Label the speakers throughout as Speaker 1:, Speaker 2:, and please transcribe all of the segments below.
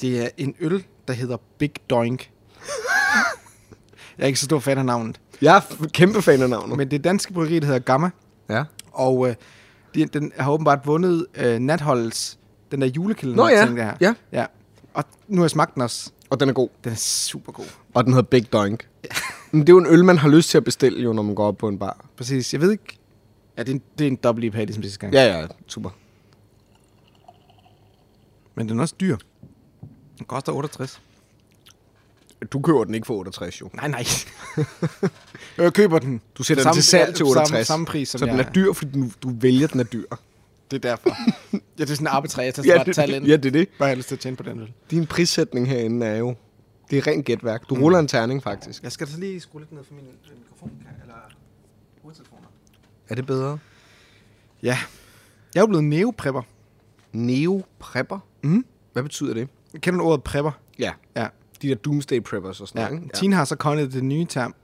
Speaker 1: Det er en øl, der hedder Big Doink. jeg er ikke så stor fan af navnet.
Speaker 2: Jeg er kæmpe fan af navnet.
Speaker 1: Men det danske bryggeri, der hedder Gamma.
Speaker 2: ja.
Speaker 1: Og øh, de, den har åbenbart vundet øh, natholdets, den der julekalender,
Speaker 2: Nå ja,
Speaker 1: ting der her.
Speaker 2: ja.
Speaker 1: ja. Og nu har jeg smagt den også.
Speaker 2: Og den er god.
Speaker 1: Den er super god.
Speaker 2: Og den hedder Big Doink. Men det er jo en øl, man har lyst til at bestille, jo, når man går op på en bar.
Speaker 1: Præcis. Jeg ved ikke... Ja, det er en, det er en dobbelt IPA, ligesom sidste gang.
Speaker 2: Ja, ja, super.
Speaker 1: Men den er også dyr. Den koster 68.
Speaker 2: Du køber den ikke for 68, jo.
Speaker 1: Nej, nej. jeg køber den.
Speaker 2: Du sætter
Speaker 1: Samme-
Speaker 2: den til salg til 68.
Speaker 1: Samme, samme pris, som
Speaker 2: så den
Speaker 1: jeg
Speaker 2: er dyr, fordi du, du vælger, den er dyr.
Speaker 1: Det er derfor. ja, det er sådan en arbitrære, jeg tager
Speaker 2: Ja, det-
Speaker 1: tal ind.
Speaker 2: ja, det er det.
Speaker 1: Bare jeg lyst til at tjene på den øl.
Speaker 2: Din prissætning herinde er jo... Det er rent gætværk. Du ruller en terning, faktisk.
Speaker 1: Jeg skal da så lige skrue lidt ned for min mikrofon, eller hovedtelefoner.
Speaker 2: Er det bedre?
Speaker 1: Ja. Jeg er jo blevet neoprepper.
Speaker 2: Neo-prepper?
Speaker 1: Mhm.
Speaker 2: Hvad betyder det?
Speaker 1: Kender du ordet prepper?
Speaker 2: Ja.
Speaker 1: Ja.
Speaker 2: De der doomsday preppers og sådan
Speaker 1: ja.
Speaker 2: noget, ikke?
Speaker 1: Tine har så coined det nye term.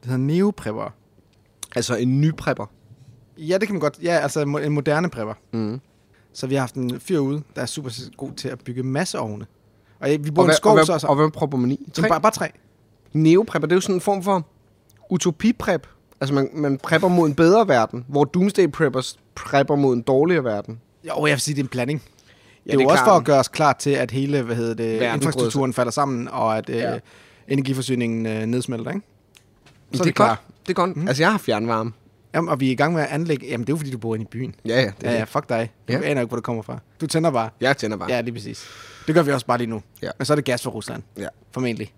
Speaker 1: Det hedder neoprepper.
Speaker 2: Altså en ny prepper.
Speaker 1: Ja, det kan man godt. Ja, altså en mo- en moderne prepper.
Speaker 2: Mm.
Speaker 1: Så vi har haft en fyr ude, der er super god til at bygge masseovne. Og ja, vi bor
Speaker 2: Og,
Speaker 1: i en
Speaker 2: hvad,
Speaker 1: skov,
Speaker 2: og, hvad,
Speaker 1: så også.
Speaker 2: og hvad propper man i?
Speaker 1: Tre. Bare, bare tre.
Speaker 2: Neoprepper, det er jo sådan en form for utopiprep. Altså man, man prepper mod en bedre verden, hvor doomsday preppers prepper mod en dårligere verden.
Speaker 1: Jo, jeg vil sige, det er en blanding.
Speaker 2: Ja,
Speaker 1: det er jo
Speaker 2: det er
Speaker 1: også
Speaker 2: klart.
Speaker 1: for at gøre os klar til, at hele hvad hedder det,
Speaker 2: Verden
Speaker 1: infrastrukturen falder sammen, og at
Speaker 2: Ja.
Speaker 1: øh, energiforsyningen øh, nedsmelter, ikke?
Speaker 2: Så det, er
Speaker 1: klar.
Speaker 2: godt. Det er godt. Mm. Altså jeg har fjernvarme.
Speaker 1: Jamen, og vi er i gang med at anlægge... Jamen, det er jo fordi, du bor inde i byen.
Speaker 2: Ja, ja. Det
Speaker 1: Ja, ja, fuck dig. Du
Speaker 2: Ja.
Speaker 1: aner ikke, hvor det kommer fra. Du tænder bare.
Speaker 2: Jeg tænder bare.
Speaker 1: Ja, lige præcis. Det gør vi også bare lige nu.
Speaker 2: Ja.
Speaker 1: Men så er det gas fra Rusland.
Speaker 2: Ja.
Speaker 1: Formentlig.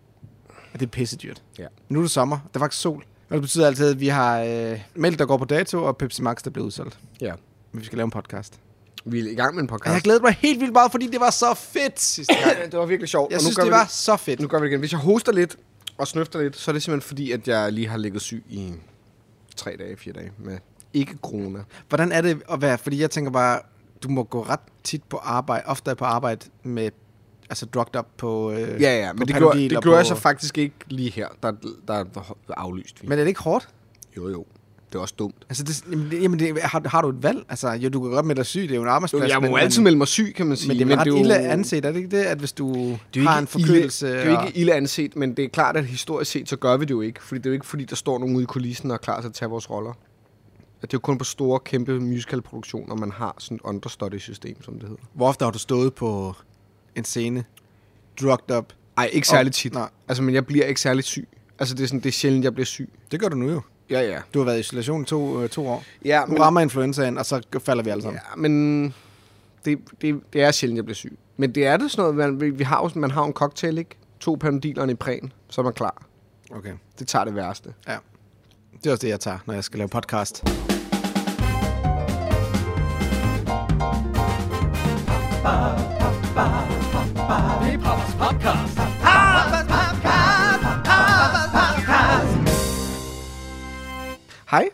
Speaker 1: Og det er pisse dyrt.
Speaker 2: Ja.
Speaker 1: Nu er det sommer. Der er faktisk sol. Og det betyder altid, at vi har øh, mælk, der går på dato, og Pepsi Max, der bliver udsolgt.
Speaker 2: ja.
Speaker 1: Men vi skal lave en podcast.
Speaker 2: Vi er i gang med en
Speaker 1: Og
Speaker 2: podcast.
Speaker 1: jeg glæder mig helt vildt meget, fordi det var så fedt sidste gang.
Speaker 2: det var virkelig sjovt.
Speaker 1: Jeg
Speaker 2: og nu
Speaker 1: synes,
Speaker 2: gør
Speaker 1: det
Speaker 2: vi
Speaker 1: var så fedt.
Speaker 2: Nu gør vi det igen. Hvis jeg hoster lidt og snøfter lidt, så er det simpelthen fordi, at jeg lige har ligget syg i tre dage, fire dage med ikke corona.
Speaker 1: Hvordan er det at være? Fordi jeg tænker bare, du må gå ret tit på arbejde, ofte på arbejde med, altså drugged up på øh,
Speaker 2: Ja, ja, men det gjorde, det gjorde
Speaker 1: på-
Speaker 2: jeg så faktisk ikke lige her. Der, der er aflyst vi.
Speaker 1: Men er det ikke hårdt?
Speaker 2: Jo, jo. Det er også dumt.
Speaker 1: Altså, det, jamen, det, jamen det, har, har du et valg? Altså, jo, du kan godt melde dig syg, det er jo en arbejdsplads.
Speaker 2: jeg må
Speaker 1: men,
Speaker 2: jo altid
Speaker 1: men,
Speaker 2: melde mig syg, kan man sige.
Speaker 1: men det er ret
Speaker 2: jo-
Speaker 1: ille anset, er det ikke det? At hvis du
Speaker 2: det jo
Speaker 1: har en forkølelse...
Speaker 2: Ille, det er jo ikke ille anset, men det er klart, at historisk set, så gør vi det jo ikke. Fordi det er jo ikke, fordi der står nogen ude i kulissen og er klar til at tage vores roller. At det er jo kun på store, kæmpe musicalproduktioner, man har sådan et understudy-system, som det hedder.
Speaker 1: Hvor ofte har du stået på en scene, drugged up?
Speaker 2: Ej, ikke særlig tit.
Speaker 1: nej.
Speaker 2: Altså, men jeg bliver ikke særlig syg. Altså, det er, sådan, det er sjældent, jeg bliver syg.
Speaker 1: Det gør du nu jo.
Speaker 2: Ja, ja.
Speaker 1: Du har været i isolation to, øh, to år.
Speaker 2: Ja,
Speaker 1: Nu rammer influenzaen, og så falder vi alle sammen.
Speaker 2: Ja, men det, det, det er sjældent, jeg bliver syg. Men det er det sådan noget, man, vi- vi har, jo- man har jo en cocktail, ikke? To panodiler og en Ipren, så er man klar.
Speaker 1: Okay.
Speaker 2: Det tager det værste.
Speaker 1: Ja. Det er også det, jeg tager, når jeg skal lave podcast.
Speaker 3: Det er Podcast.
Speaker 2: Hej.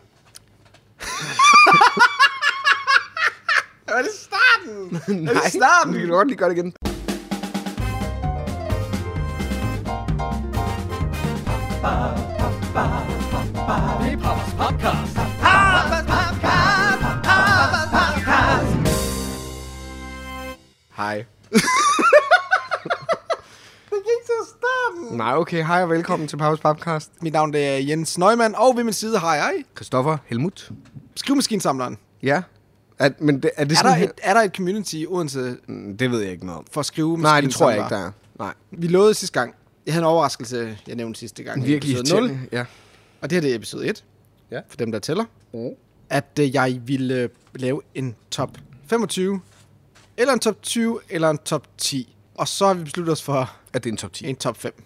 Speaker 1: Er det starten?
Speaker 2: Nej, starten. Vi kan godt lige gøre det igen.
Speaker 3: Det er Papas Podcast.
Speaker 2: Nej, okay. Hej og velkommen til Paus Podcast.
Speaker 1: Mit navn det er Jens Neumann, og ved min side har jeg
Speaker 2: Christoffer Helmut.
Speaker 1: skrivemaskinsamleren.
Speaker 2: Ja. At, men det, er det
Speaker 1: Er
Speaker 2: sådan
Speaker 1: der,
Speaker 2: her?
Speaker 1: et, er der et community i Odense
Speaker 2: Mm, Det ved jeg ikke noget om.
Speaker 1: for skrive
Speaker 2: Nej, det tror jeg ikke, der er. Nej.
Speaker 1: Vi lovede sidste gang. Jeg havde en overraskelse, jeg nævnte sidste gang. i
Speaker 2: Virkelig
Speaker 1: episode 0,
Speaker 2: irriterende. Ja.
Speaker 1: og det her det er episode 1.
Speaker 2: Ja.
Speaker 1: For dem, der tæller.
Speaker 2: Mm.
Speaker 1: At øh, jeg ville øh, lave en top 25, eller en top 20, eller en top 10. Og så har vi besluttet os for
Speaker 2: Er det en top 10?
Speaker 1: en top 5.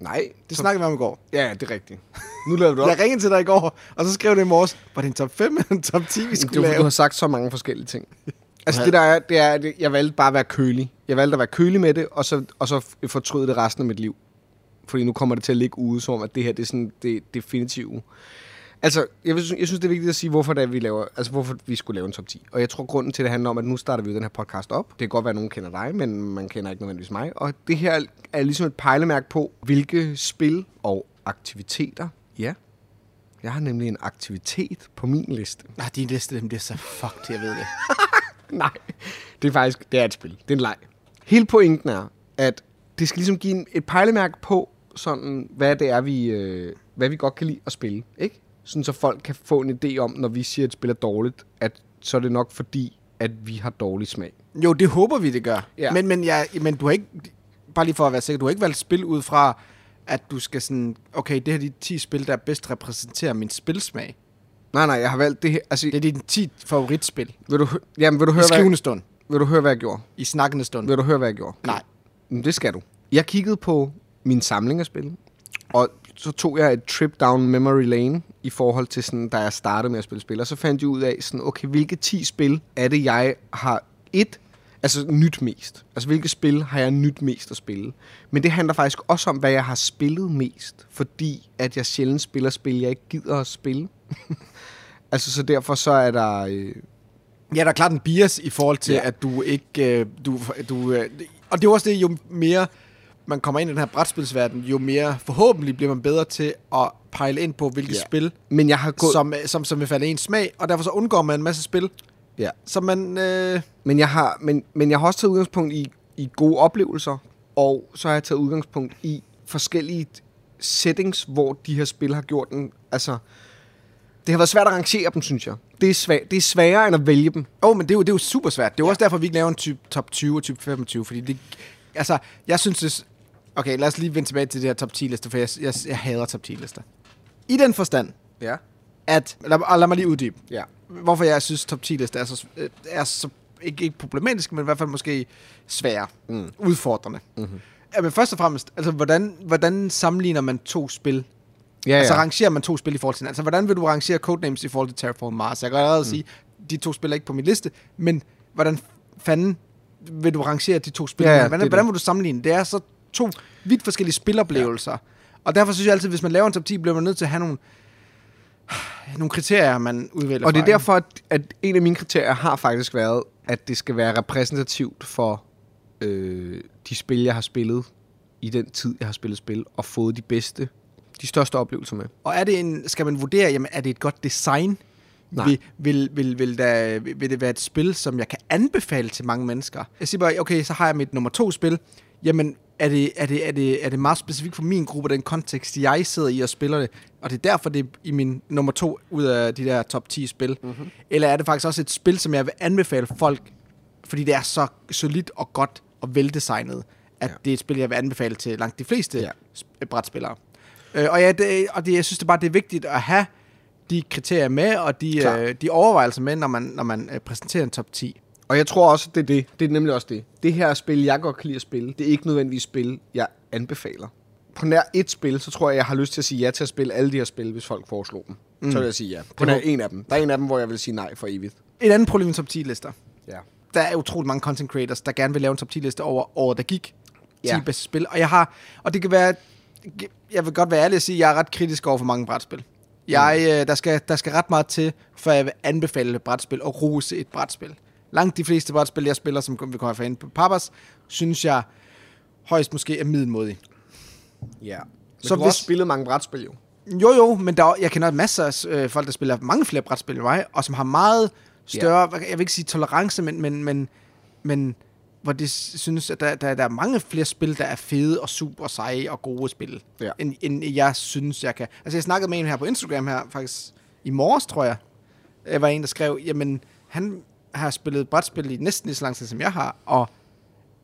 Speaker 2: Nej.
Speaker 1: Det snakkede vi om i går.
Speaker 2: Ja, det er rigtigt. Nu laver du op.
Speaker 1: Jeg ringede til dig i går, og så skrev det i morges, var det en top 5 eller en top 10, vi skulle
Speaker 2: fordi
Speaker 1: lave?
Speaker 2: du har sagt så mange forskellige ting. Altså det der er, det er, at jeg valgte bare at være kølig. Jeg valgte at være kølig med det, og så, og så fortryde det resten af mit liv. Fordi nu kommer det til at ligge ude, som om, at det her det er sådan det definitive. Altså, jeg, vil, jeg synes, det er vigtigt at sige, hvorfor, det vi laver, altså, hvorfor vi skulle lave en top 10. Og jeg tror, grunden til, det handler om, at nu starter vi den her podcast op. Det kan godt være, at nogen kender dig, men man kender ikke nødvendigvis mig. Og det her er ligesom et pejlemærke på, hvilke spil og aktiviteter, ja, jeg har nemlig en aktivitet på min liste.
Speaker 1: Nej, din liste, dem bliver så fucked, jeg ved det.
Speaker 2: Nej, det er faktisk det er et spil. Det er en leg. Hele pointen er, at det skal ligesom give en, et pejlemærke på, sådan, hvad det er, vi, øh, hvad vi godt kan lide at spille. Ikke? Sådan så folk kan få en idé om, når vi siger, at et spil er dårligt, at så er det nok fordi, at vi har dårlig smag.
Speaker 1: Jo, det håber vi, det gør.
Speaker 2: Ja.
Speaker 1: Men, men, jeg, men du har ikke, bare lige for at være sikker, du har ikke valgt spil ud fra, at du skal sådan, okay, det her er de 10 spil, der bedst repræsenterer min spilsmag.
Speaker 2: Nej, nej, jeg har valgt det her. Altså,
Speaker 1: Det er dine 10 favoritspil.
Speaker 2: vil, du, jamen, vil, du
Speaker 1: I
Speaker 2: høre, hvad,
Speaker 1: skrivende stund.
Speaker 2: vil du høre, hvad jeg gjorde?
Speaker 1: I snakkende stund.
Speaker 2: Vil du høre, hvad jeg gjorde?
Speaker 1: Nej.
Speaker 2: Men det skal du. Jeg kiggede på min samling af spil, og så tog jeg et trip down memory lane i forhold til sådan, da jeg startede med at spille spil. Og så fandt jeg ud af, sådan, okay, hvilke 10 spil er det, jeg har et, altså nyt mest. Altså, hvilke spil har jeg nyt mest at spille. Men det handler faktisk også om, hvad jeg har spillet mest. Fordi at jeg sjældent spiller spil, jeg ikke gider at spille. altså, så derfor så er der... Øh,
Speaker 1: Ja, der er klart en bias i forhold til,
Speaker 2: Ja.
Speaker 1: at du ikke... øh, Du, du, øh, og det er også det, jo mere man kommer ind i den her brætspilsverden, jo mere forhåbentlig bliver man bedre til at pejle ind på, hvilke
Speaker 2: Ja.
Speaker 1: spil,
Speaker 2: men jeg har gået...
Speaker 1: som, som, som vil falde ens smag, og derfor så undgår man en masse spil,
Speaker 2: Ja.
Speaker 1: som man... Øh,
Speaker 2: Men jeg har, men, men jeg har også taget udgangspunkt i, i gode oplevelser, og så har jeg taget udgangspunkt i forskellige settings, hvor de her spil har gjort den. Altså, det har været svært at rangere dem, synes jeg. Det er, svær, det er sværere end at vælge dem.
Speaker 1: Åh, oh, men det er, jo, det er jo super svært. Det er jo ja. også derfor, vi ikke laver en type top 20 og type 25, fordi det... Altså, jeg synes det... Okay, lad os lige vende tilbage til det her top 10-lister, for jeg, jeg, jeg hader top 10-lister. I den forstand,
Speaker 2: Ja.
Speaker 1: at... Lad, og lad mig lige uddybe.
Speaker 2: Ja.
Speaker 1: Hvorfor jeg synes, top 10-lister er så, øh, er så ikke, ikke problematisk, men i hvert fald måske svære,
Speaker 2: Mm.
Speaker 1: udfordrende.
Speaker 2: Mm-hmm.
Speaker 1: Ja, men først og fremmest, altså, hvordan, hvordan sammenligner man to spil?
Speaker 2: Ja,
Speaker 1: Ja. Altså,
Speaker 2: ja.
Speaker 1: rangerer man to spil i forhold til hinanden? Altså, hvordan vil du rangere Codenames i forhold til Terraform Mars? Jeg kan allerede mm. sige, de to spil er ikke på min liste, men hvordan fanden vil du rangere de to spil?
Speaker 2: Ja, ja,
Speaker 1: hvordan, hvordan vil du sammenligne? Det er så to vidt forskellige spiloplevelser. Ja. Og derfor synes jeg altid, hvis man laver en top 10, bliver man nødt til at have nogle, nogle kriterier, man udvælger
Speaker 2: Og det er derfor, at, at en af mine kriterier har faktisk været, at det skal være repræsentativt for øh, de spil, jeg har spillet i den tid, jeg har spillet spil, og fået de bedste, de største oplevelser med.
Speaker 1: Og er det en, skal man vurdere, jamen, er det et godt design?
Speaker 2: Nej.
Speaker 1: Vil, vil, vil, vil, der, vil det være et spil, som jeg kan anbefale til mange mennesker? Jeg siger bare, okay, så har jeg mit nummer to spil. Jamen, er det, er det, er det, er det meget specifikt for min gruppe, den kontekst, jeg sidder i og spiller det? Og det er derfor, det er i min nummer to ud af de der top 10 spil. Mm-hmm. Eller er det faktisk også et spil, som jeg vil anbefale folk, fordi det er så solidt og godt og veldesignet, at
Speaker 2: Ja.
Speaker 1: det er et spil, jeg vil anbefale til langt de fleste
Speaker 2: Ja.
Speaker 1: ja. brætspillere. Øh, og ja, det, og det, jeg synes det bare, det er vigtigt at have de kriterier med, og de,
Speaker 2: Klar.
Speaker 1: øh, de overvejelser med, når man, når man øh, præsenterer en top 10.
Speaker 2: Og jeg tror også, det er det. Det er nemlig også det. Det her spil, jeg godt kan lide at spille, det er ikke nødvendigvis spil, jeg anbefaler. På nær et spil, så tror jeg, jeg har lyst til at sige ja til at spille alle de her spil, hvis folk foreslår dem. Mm. Så vil jeg sige ja. På nær
Speaker 1: må-
Speaker 2: en af dem. Der er en af dem, hvor jeg vil sige nej for evigt.
Speaker 1: Et andet problem med top 10-lister.
Speaker 2: Ja.
Speaker 1: Der er utroligt mange content creators, der gerne vil lave en top 10-liste over året, der gik. 10
Speaker 2: Ja.
Speaker 1: bedste spil. Og jeg har, og det kan være, jeg vil godt være ærlig og sige, at jeg er ret kritisk over for mange brætspil. Jeg, øh, der, skal, der skal ret meget til, før jeg vil anbefale et brætspil og rose et brætspil. Langt de fleste brætspil, jeg spiller, som vi kommer fra ind på Papas, synes jeg højst måske er middelmodige.
Speaker 2: Ja. Men
Speaker 1: Så
Speaker 2: du har
Speaker 1: hvis-
Speaker 2: også spillet mange brætspil jo.
Speaker 1: Jo, jo, men der, er- jeg kender masser af øh, folk, der spiller mange flere brætspil end mig, og som har meget større, ja. jeg vil ikke sige tolerance, men, men, men, men hvor de synes, at der, der, der er mange flere spil, der er fede og super seje og gode spil,
Speaker 2: Ja.
Speaker 1: end, end jeg synes, jeg kan. Altså, jeg snakkede med en her på Instagram her, faktisk i morges, tror jeg. Jeg var en, der skrev, jamen, han har spillet brætspil i næsten lige så lang tid, som jeg har, og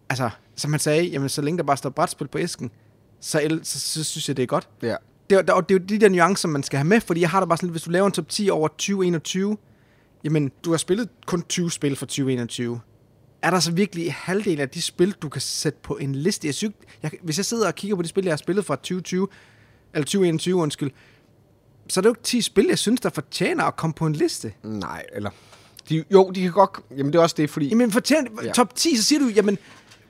Speaker 1: altså, som han sagde, jamen, så længe der bare står brætspil på æsken, så, så, så synes jeg, det er godt
Speaker 2: Ja.
Speaker 1: det, er- det, er- jo de der nuancer, man skal have med, fordi jeg har da bare sådan lidt, hvis du laver en top 10 over 2021, jamen, du har spillet kun 20 spil for 2021. Er der så virkelig halvdelen af de spil, du kan sætte på en liste? Jeg synes, jeg, hvis jeg sidder og kigger på de spil, jeg har spillet fra 2020, eller 2021, undskyld, så er det jo ikke 10 spil, jeg synes, der fortjener at komme på en liste.
Speaker 2: Nej, eller... De, jo, de kan godt... Jamen, det er også det, fordi...
Speaker 1: Jamen, fortjener,
Speaker 2: Ja.
Speaker 1: ja. top 10, så siger du, jamen,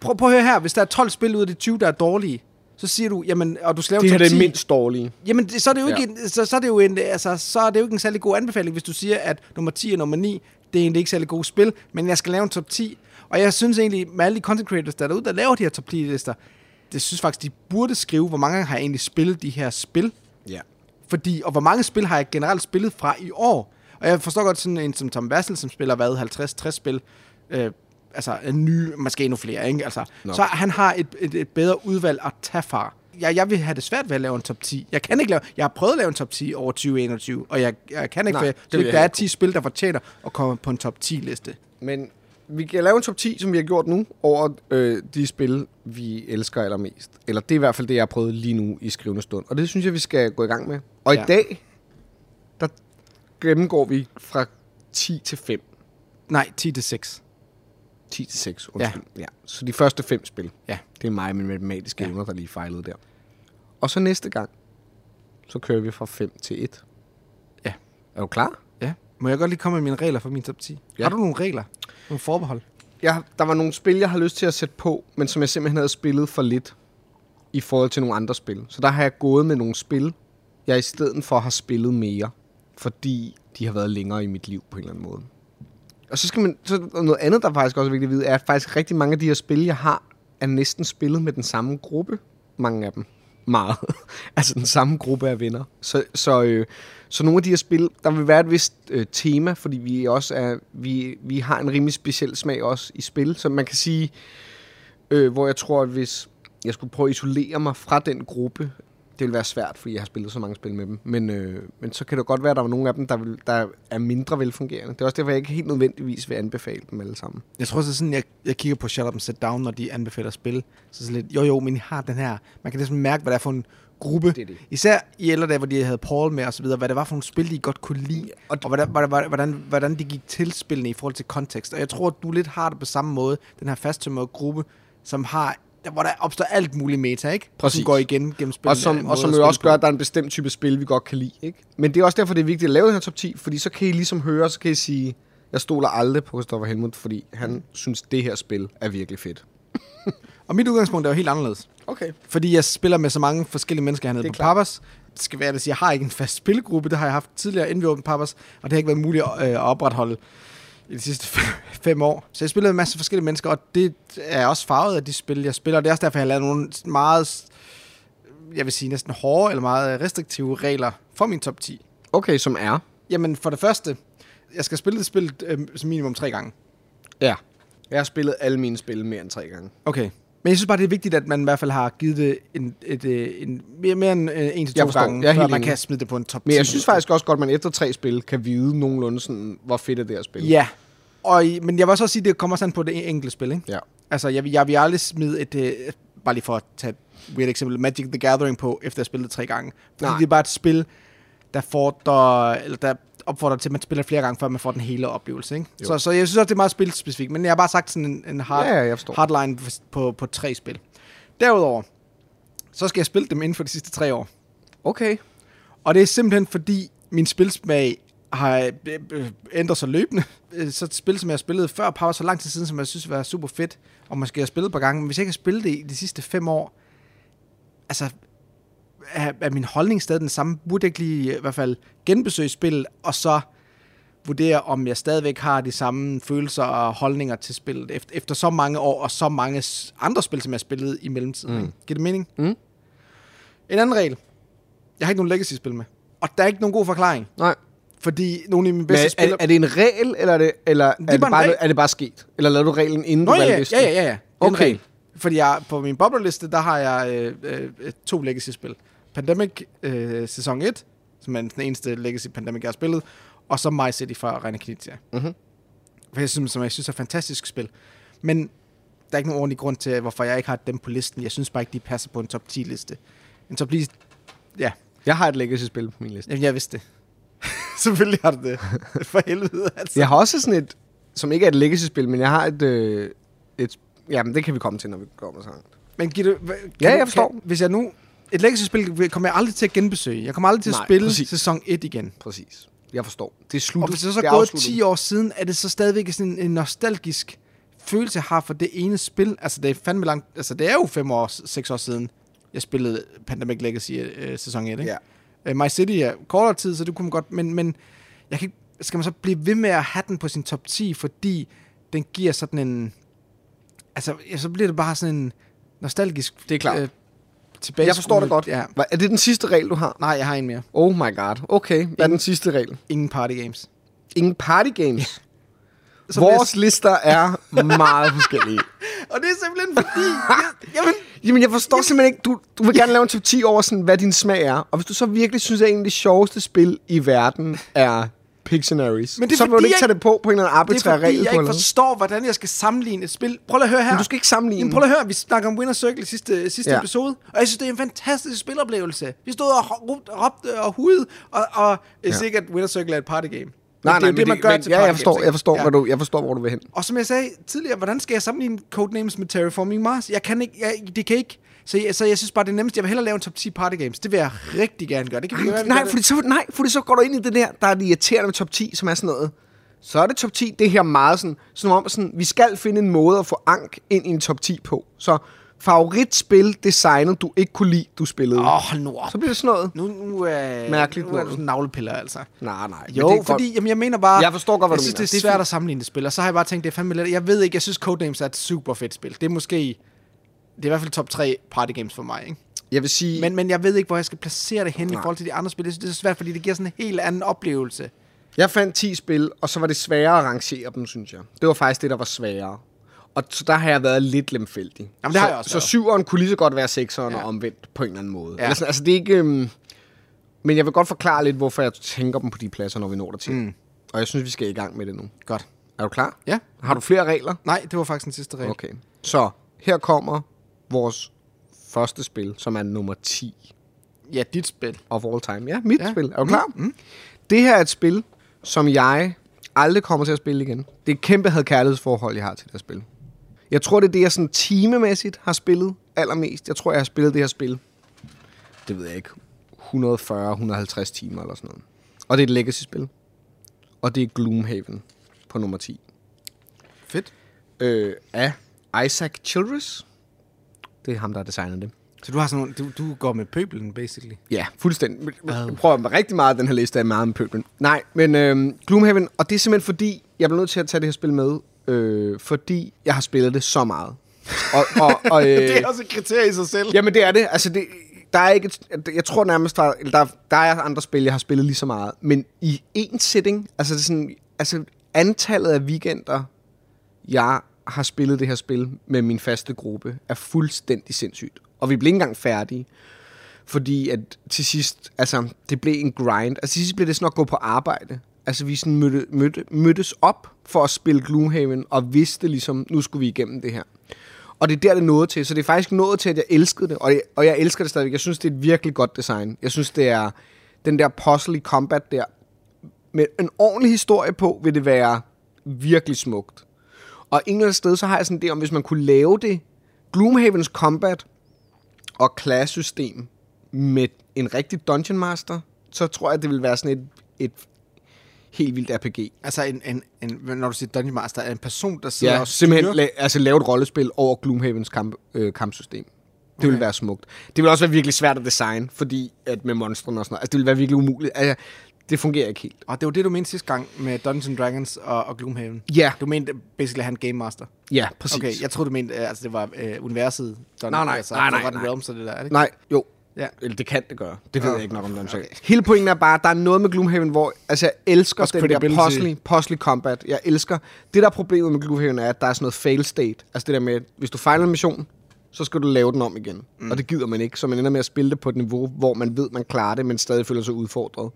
Speaker 1: prøv, prøv at høre her, hvis der er 12 spil ud af de 20, der er dårlige, så siger du, jamen, og du skal lave
Speaker 2: det her
Speaker 1: top
Speaker 2: det er
Speaker 1: 10.
Speaker 2: mindst dårlige.
Speaker 1: Jamen, det, så er det jo
Speaker 2: Ja.
Speaker 1: ikke, en, så, så, er det jo en, altså, så er det jo ikke en særlig god anbefaling, hvis du siger, at nummer 10 og nummer 9, det er egentlig ikke særlig gode spil, men jeg skal lave en top 10. Og jeg synes egentlig, med alle de content creators, der er derude, der laver de her top 10 lister, det synes faktisk, de burde skrive, hvor mange har jeg egentlig spillet de her spil.
Speaker 2: Ja.
Speaker 1: Fordi, og hvor mange spil har jeg generelt spillet fra i år? Og jeg forstår godt sådan en som Tom Vassel, som spiller hvad, 50-60 spil øh, altså en nye, måske endnu flere, ikke? Altså,
Speaker 2: Nå.
Speaker 1: så han har et, et, et bedre udvalg at tage fra. Jeg, jeg vil have det svært ved at lave en top 10. Jeg kan ikke lave, jeg har prøvet at lave en top 10 over 2021, og jeg, jeg kan ikke,
Speaker 2: Nej,
Speaker 1: for
Speaker 2: det
Speaker 1: jeg der er
Speaker 2: heller
Speaker 1: 10 spil, der fortjener at komme på en top 10 liste.
Speaker 2: Men vi kan lave en top 10, som vi har gjort nu, over øh, de spil, vi elsker allermest. Eller det er i hvert fald det, jeg har prøvet lige nu i skrivende stund. Og det synes jeg, vi skal gå i gang med. Og ja. I dag, gennemgår vi fra 10 til 5.
Speaker 1: Nej, 10 til 6.
Speaker 2: 10 til 6, undskyld. Ja. ja. Så de første fem spil.
Speaker 1: Ja.
Speaker 2: Det er mig med matematiske ja.
Speaker 1: Ja.
Speaker 2: evner, der lige fejlede der. Og så næste gang, så kører vi fra 5 til 1.
Speaker 1: Ja.
Speaker 2: Er du klar?
Speaker 1: Ja. Må jeg godt lige komme med mine regler for min top 10?
Speaker 2: Ja.
Speaker 1: Ja. Har du nogle regler? Nogle forbehold?
Speaker 2: Jeg, der var nogle spil, jeg har lyst til at sætte på, men som jeg simpelthen havde spillet for lidt i forhold til nogle andre spil. Så der har jeg gået med nogle spil, jeg i stedet for har spillet mere, fordi de har været længere i mit liv på en eller anden måde. Og så skal man, så noget andet, der faktisk også er vigtigt at vide, er at faktisk rigtig mange af de her spil, jeg har, er næsten spillet med den samme gruppe. Mange af dem. Meget. altså den samme gruppe af venner. Så, så, øh, så nogle af de her spil, der vil være et vist øh, tema, fordi vi også er, vi, vi har en rimelig speciel smag også i spil. Så man kan sige, øh, hvor jeg tror, at hvis jeg skulle prøve at isolere mig fra den gruppe, det vil være svært, fordi jeg har spillet så mange spil med dem. Men, øh, men så kan det godt være, at der er nogle af dem, der, vil, der er mindre velfungerende. Det er også derfor, jeg ikke helt nødvendigvis vil anbefale dem alle sammen.
Speaker 1: Jeg tror så sådan, jeg, jeg kigger på Shut Up and Sit Down, når de anbefaler spil. Så sådan lidt, jo jo, men I har den her. Man kan ligesom mærke, hvad det er for en gruppe.
Speaker 2: Det det.
Speaker 1: Især i ældre dage, hvor de havde Paul med og så videre, hvad det var for nogle spil, de godt kunne lide.
Speaker 2: og
Speaker 1: Og, og hvordan, hvordan, hvordan, hvordan de gik til spillene i forhold til kontekst. Og jeg tror, at du lidt har det på samme måde, den her fasttømrede gruppe, som har der, hvor der opstår alt muligt meta, ikke?
Speaker 2: Præcis.
Speaker 1: Som går igen gennem spillet.
Speaker 2: Og som, og som jo også gør, at der er en bestemt type spil, vi godt kan lide. Ikke? Men det er også derfor, det er vigtigt at lave den her top 10, fordi så kan I ligesom høre, så kan I sige, jeg stoler aldrig på Christoffer Helmut, fordi han synes, det her spil er virkelig fedt.
Speaker 1: Og mit udgangspunkt er jo helt anderledes.
Speaker 2: Okay.
Speaker 1: Fordi jeg spiller med så mange forskellige mennesker hernede
Speaker 2: er
Speaker 1: på
Speaker 2: klart.
Speaker 1: Papas. Det skal være, at jeg har ikke en fast spillegruppe. Det har jeg haft tidligere, inden vi åbnede Papas. Og det har ikke været muligt at, øh, at opretholde i de sidste fem, år. Så jeg spiller med en masse forskellige mennesker, og det er også farvet af de spil, jeg spiller. Det er også derfor, jeg har lavet nogle meget, jeg vil sige næsten hårde eller meget restriktive regler for min top 10.
Speaker 2: Okay, som er.
Speaker 1: Jamen for det første, jeg skal spille det spil øh, minimum tre gange.
Speaker 2: Ja. Jeg har spillet alle mine spil mere end tre gange.
Speaker 1: Okay. Men jeg synes bare, det er vigtigt, at man i hvert fald har givet det en, et, øh, en, mere, mere end øh, en til to gange,
Speaker 2: Jeg
Speaker 1: før
Speaker 2: helt
Speaker 1: man
Speaker 2: enig.
Speaker 1: kan smide det på en top 10.
Speaker 2: Men jeg synes faktisk også godt, at man efter tre spil kan vide nogenlunde sådan, hvor fedt er det her spil.
Speaker 1: Ja, og, men jeg vil også sige, at det kommer sådan på det enkelte spil, ikke?
Speaker 2: Ja.
Speaker 1: Altså, jeg, jeg vil aldrig smide et, øh, bare lige for at tage et weird eksempel, Magic the Gathering på, efter jeg det tre gange. Fordi
Speaker 2: Nej.
Speaker 1: det er bare et spil, der fordrer, eller der opfordrer til, at man spiller flere gange, før man får den hele oplevelse, ikke?
Speaker 2: Jo.
Speaker 1: Så, så jeg synes også, det er meget spilspecifikt, men jeg har bare sagt sådan en, en hard,
Speaker 2: Ja, ja,
Speaker 1: hardline på, på tre spil. Derudover, så skal jeg spille dem inden for de sidste tre år.
Speaker 2: Okay.
Speaker 1: Og det er simpelthen fordi, min spilsmag har øh, øh, ændret sig løbende. Øh, Så et spil, som jeg har spillet før pause, så lang tid siden, som jeg synes var super fedt, og måske har spillet et par gange, men hvis jeg ikke har spillet det i de sidste fem år, altså, er, er min holdning stadig den samme. Burde jeg ikke lige i hvert fald genbesøge spillet, og så vurdere, om jeg stadigvæk har de samme følelser og holdninger til spillet, efter, efter så mange år, og så mange andre spil, som jeg har spillet i mellemtiden.
Speaker 2: Mm.
Speaker 1: Giver det mening?
Speaker 2: Mm.
Speaker 1: En anden regel. Jeg har ikke nogen legacy-spil med. Og der er ikke nogen god forklaring.
Speaker 2: Nej.
Speaker 1: Fordi nogle af mine
Speaker 2: Men
Speaker 1: bedste
Speaker 2: er,
Speaker 1: spillere...
Speaker 2: er, det en regel, eller er det, eller er,
Speaker 1: er
Speaker 2: det
Speaker 1: bare regel.
Speaker 2: er det bare sket? Eller lavede du reglen, inden
Speaker 1: Nå
Speaker 2: du valgte
Speaker 1: ja,
Speaker 2: listen?
Speaker 1: ja, ja, ja. Det er en
Speaker 2: Okay.
Speaker 1: regel. Fordi jeg, på min boblerliste, der har jeg øh, øh, to legacy-spil. Pandemic øh, sæson 1, som er den eneste legacy Pandemic, jeg har spillet, og så My City fra Reine Knizia.
Speaker 2: Mhm.
Speaker 1: For jeg synes, som jeg synes er et fantastisk spil. Men der er ikke nogen ordentlig grund til, hvorfor jeg ikke har dem på listen. Jeg synes bare ikke, de passer på en top 10-liste. En top 10... Ja,
Speaker 2: Jeg har et legacy-spil på min liste.
Speaker 1: jamen, jeg vidste det. Selvfølgelig har du det. For helvede, altså.
Speaker 2: Jeg har også sådan et, som ikke er et legacy-spil, men jeg har et, øh, et jamen det kan vi komme til, når vi kommer så langt.
Speaker 1: Men Gitte, hva-
Speaker 2: Ja, jeg forstår.
Speaker 1: Kan, hvis jeg nu... Et legacy-spil kommer jeg aldrig til at genbesøge. Jeg kommer aldrig til at
Speaker 2: Nej,
Speaker 1: spille
Speaker 2: præcis.
Speaker 1: sæson 1 igen.
Speaker 2: Præcis. Jeg forstår. Det er slut.
Speaker 1: Og hvis det så
Speaker 2: det
Speaker 1: er gået
Speaker 2: afsluttet.
Speaker 1: 10 år siden, er det så stadigvæk sådan en nostalgisk følelse, jeg har for det ene spil. Altså, det er fandme langt... Altså, det er jo 5 år, 6 år siden, jeg spillede Pandemic Legacy øh, sæson 1, ikke?
Speaker 2: Ja.
Speaker 1: Øh, My City er kortere tid, så det kunne man godt... Men, men jeg kan ikke, skal man så blive ved med at have den på sin top 10, fordi den giver sådan en... Altså, ja, så bliver det bare sådan en nostalgisk...
Speaker 2: Det er klart.
Speaker 1: tilbage
Speaker 2: Jeg forstår det godt.
Speaker 1: Ja.
Speaker 2: Er det den sidste regel, du har?
Speaker 1: Nej, jeg har en mere.
Speaker 2: Oh my god. Okay, hvad er den sidste regel?
Speaker 1: Ingen party games.
Speaker 2: Ingen party games?
Speaker 1: Som
Speaker 2: Vores lister er meget forskellige.
Speaker 1: Og det er simpelthen fordi... jeg, jamen,
Speaker 2: Jamen, jeg forstår simpelthen ikke, du, du vil gerne lave en top 10 over, sådan, hvad din smag er. Og hvis du så virkelig synes, at en af de sjoveste spil i verden er Pictionaries,
Speaker 1: Men det er
Speaker 2: så vil du ikke tage det på på en eller anden
Speaker 1: det er
Speaker 2: arbitrær
Speaker 1: fordi,
Speaker 2: regel.
Speaker 1: jeg ikke forstår, hvordan jeg skal sammenligne et spil. Prøv lige at høre her.
Speaker 2: Men du skal ikke sammenligne.
Speaker 1: Jamen, prøv lige at høre, vi snakker om Winner Circle i sidste, sidste
Speaker 2: Ja.
Speaker 1: episode, og jeg synes, det er en fantastisk spiloplevelse. Vi stod og råbte, og hudede, og, og jeg
Speaker 2: Ja.
Speaker 1: siger ikke, at Winner Circle er et partygame. Men
Speaker 2: Nej,
Speaker 1: det er
Speaker 2: nej,
Speaker 1: jo det, man gør
Speaker 2: men,
Speaker 1: til
Speaker 2: ja, jeg forstår, jeg forstår,
Speaker 1: Ja.
Speaker 2: hvad du, jeg forstår, hvor du vil hen.
Speaker 1: Og som jeg sagde tidligere, hvordan skal jeg sammenligne Codenames med Terraforming Mars? Jeg kan ikke, jeg, det kan ikke. Så jeg, så jeg synes bare, det er nemmest. Jeg vil hellere lave en top 10 partygames. Det vil jeg rigtig gerne gøre. Det kan vi gøre.
Speaker 2: Nej,
Speaker 1: gør det.
Speaker 2: fordi så, nej, fordi så går du ind i det der, der er det irriterende med top 10, som er sådan noget. Så er det top 10, det her meget sådan, sådan om, sådan, vi skal finde en måde at få ank ind i en top 10 på. Så favoritspil designet, du ikke kunne lide, du spillede.
Speaker 1: Åh, oh, nu op.
Speaker 2: Så bliver det sådan noget.
Speaker 1: Nu, nu, øh,
Speaker 2: Mærkeligt
Speaker 1: nu er du sådan navlepiller, altså.
Speaker 2: Nej, nej.
Speaker 1: Jo,
Speaker 2: det
Speaker 1: fordi
Speaker 2: godt.
Speaker 1: jamen, jeg mener bare...
Speaker 2: Jeg forstår godt, hvad
Speaker 1: jeg
Speaker 2: du
Speaker 1: synes,
Speaker 2: mener.
Speaker 1: det er
Speaker 2: Det
Speaker 1: svært at sammenligne det spil, og så har jeg bare tænkt, det er fandme let. Jeg ved ikke, jeg synes Codenames er et super fedt spil. Det er måske... Det er i hvert fald top 3 partygames for mig, ikke?
Speaker 2: Jeg vil sige,
Speaker 1: Men, men jeg ved ikke, hvor jeg skal placere det hen i
Speaker 2: Nej.
Speaker 1: forhold til de andre spil. Synes, det er så svært, fordi det giver sådan en helt anden oplevelse.
Speaker 2: jeg fandt 10 spil, og så var det sværere at rangere dem, synes jeg. Det var faktisk det, der var sværere. Og så der har jeg været lidt lemfældig.
Speaker 1: Jamen, det har
Speaker 2: så,
Speaker 1: jeg også
Speaker 2: Så syveren kunne lige så godt være sekseren
Speaker 1: Ja.
Speaker 2: og omvendt på en eller anden måde.
Speaker 1: Ja.
Speaker 2: Eller sådan, altså, det er ikke... Øhm, men jeg vil godt forklare lidt, hvorfor jeg tænker dem på de pladser, når vi når dertil. Mm. Og jeg synes, vi skal i gang med det nu.
Speaker 1: Godt.
Speaker 2: Er du klar?
Speaker 1: Ja.
Speaker 2: Har du flere regler?
Speaker 1: Nej, det var faktisk den sidste regel.
Speaker 2: Okay. Så her kommer vores første spil, som er nummer 10
Speaker 1: Ja, dit spil.
Speaker 2: of all time. Ja, mit
Speaker 1: Ja.
Speaker 2: spil. Er du klar? Mm. Det her er et spil, som jeg aldrig kommer til at spille igen. Det er et kæmpe had kærlighedsforhold, jeg har til det her spil. Jeg tror, det er det, jeg sådan timemæssigt har spillet allermest. Jeg tror, jeg har spillet det her spil, det ved jeg ikke, 140-150 timer eller sådan noget. Og det er et legacy-spil. Og det er Gloomhaven på nummer 10.
Speaker 1: Fedt.
Speaker 2: Øh, af Isaac Childress. Det er ham, der har designet det.
Speaker 1: Så du har sådan nogle, du, du går med pøbelen, basically.
Speaker 2: Ja, fuldstændig. Jeg prøver med rigtig meget den her liste af meget med pøblen. Nej, men øh, Gloomhaven, og det er simpelthen fordi, jeg bliver nødt til at tage det her spil med, øh, fordi jeg har spillet det så meget. Og, og, og, øh,
Speaker 1: Det er også et kriterie i sig selv.
Speaker 2: Jamen det er det. Altså det, der er ikke et, jeg tror nærmest, der, der, der er andre spil, jeg har spillet lige så meget. Men i en setting, altså, det er sådan, altså antallet af weekender, jeg har spillet det her spil med min faste gruppe, er fuldstændig sindssygt. Og vi blev ikke engang færdige. Fordi at til sidst, altså det blev en grind. Altså til sidst blev det sådan at gå på arbejde. Altså vi sådan mødte, mødte, mødtes op for at spille Gloomhaven, og vidste ligesom, nu skulle vi igennem det her. Og det er der, det nåede til. Så det er faktisk nået til, at jeg elskede det. Og jeg, og jeg elsker det stadigvæk. Jeg synes, det er et virkelig godt design. Jeg synes, det er den der puzzle combat der. Med en ordentlig historie på, vil det være virkelig smukt. Og en eller anden sted, så har jeg sådan det om, hvis man kunne lave det, Gloomhavens combat og class-system med en rigtig Dungeon Master, så tror jeg, det vil være sådan et, et helt vildt RPG.
Speaker 1: Altså, en, en, en, når du siger Dungeon Master, er en person, der sidder
Speaker 2: Ja,
Speaker 1: og
Speaker 2: simpelthen
Speaker 1: styrer-
Speaker 2: la- altså lave et rollespil over Gloomhavens kamp, øh, kampsystem. Det
Speaker 1: Okay.
Speaker 2: være smukt. Det vil også være virkelig svært at designe, fordi at med monstrene og sådan noget. Altså, det vil være virkelig umuligt. Altså, det fungerer ikke helt.
Speaker 1: Og det var det, du mente sidste gang med Dungeons and Dragons og, og Gloomhaven.
Speaker 2: Ja,
Speaker 1: Du mente basically, at han Game Master.
Speaker 2: ja, præcis.
Speaker 1: Okay, jeg troede, du mente, øh, altså det var øh, universet. Dungeon,
Speaker 2: Nej, nej,
Speaker 1: altså,
Speaker 2: nej, nej,
Speaker 1: Forgotten
Speaker 2: nej.
Speaker 1: Realms og det der, er det ikke?
Speaker 2: Nej, jo.
Speaker 1: Ja.
Speaker 2: Eller det kan det gøre. Det ved
Speaker 1: Ja.
Speaker 2: jeg ikke nok om, den
Speaker 1: okay.
Speaker 2: Hele pointen er bare, at der er noget med Gloomhaven, hvor altså, jeg elsker
Speaker 1: Også
Speaker 2: den der puzzle, puzzle combat. Jeg elsker. Det, der er problemet med Gloomhaven, er, at der er sådan noget fail state. Altså det der med, at hvis du fejler en mission, så skal du lave den om igen. Mm. Og det gider man ikke, så man ender med at spille det på et niveau, hvor man ved, man klarer det, men stadig føler sig udfordret.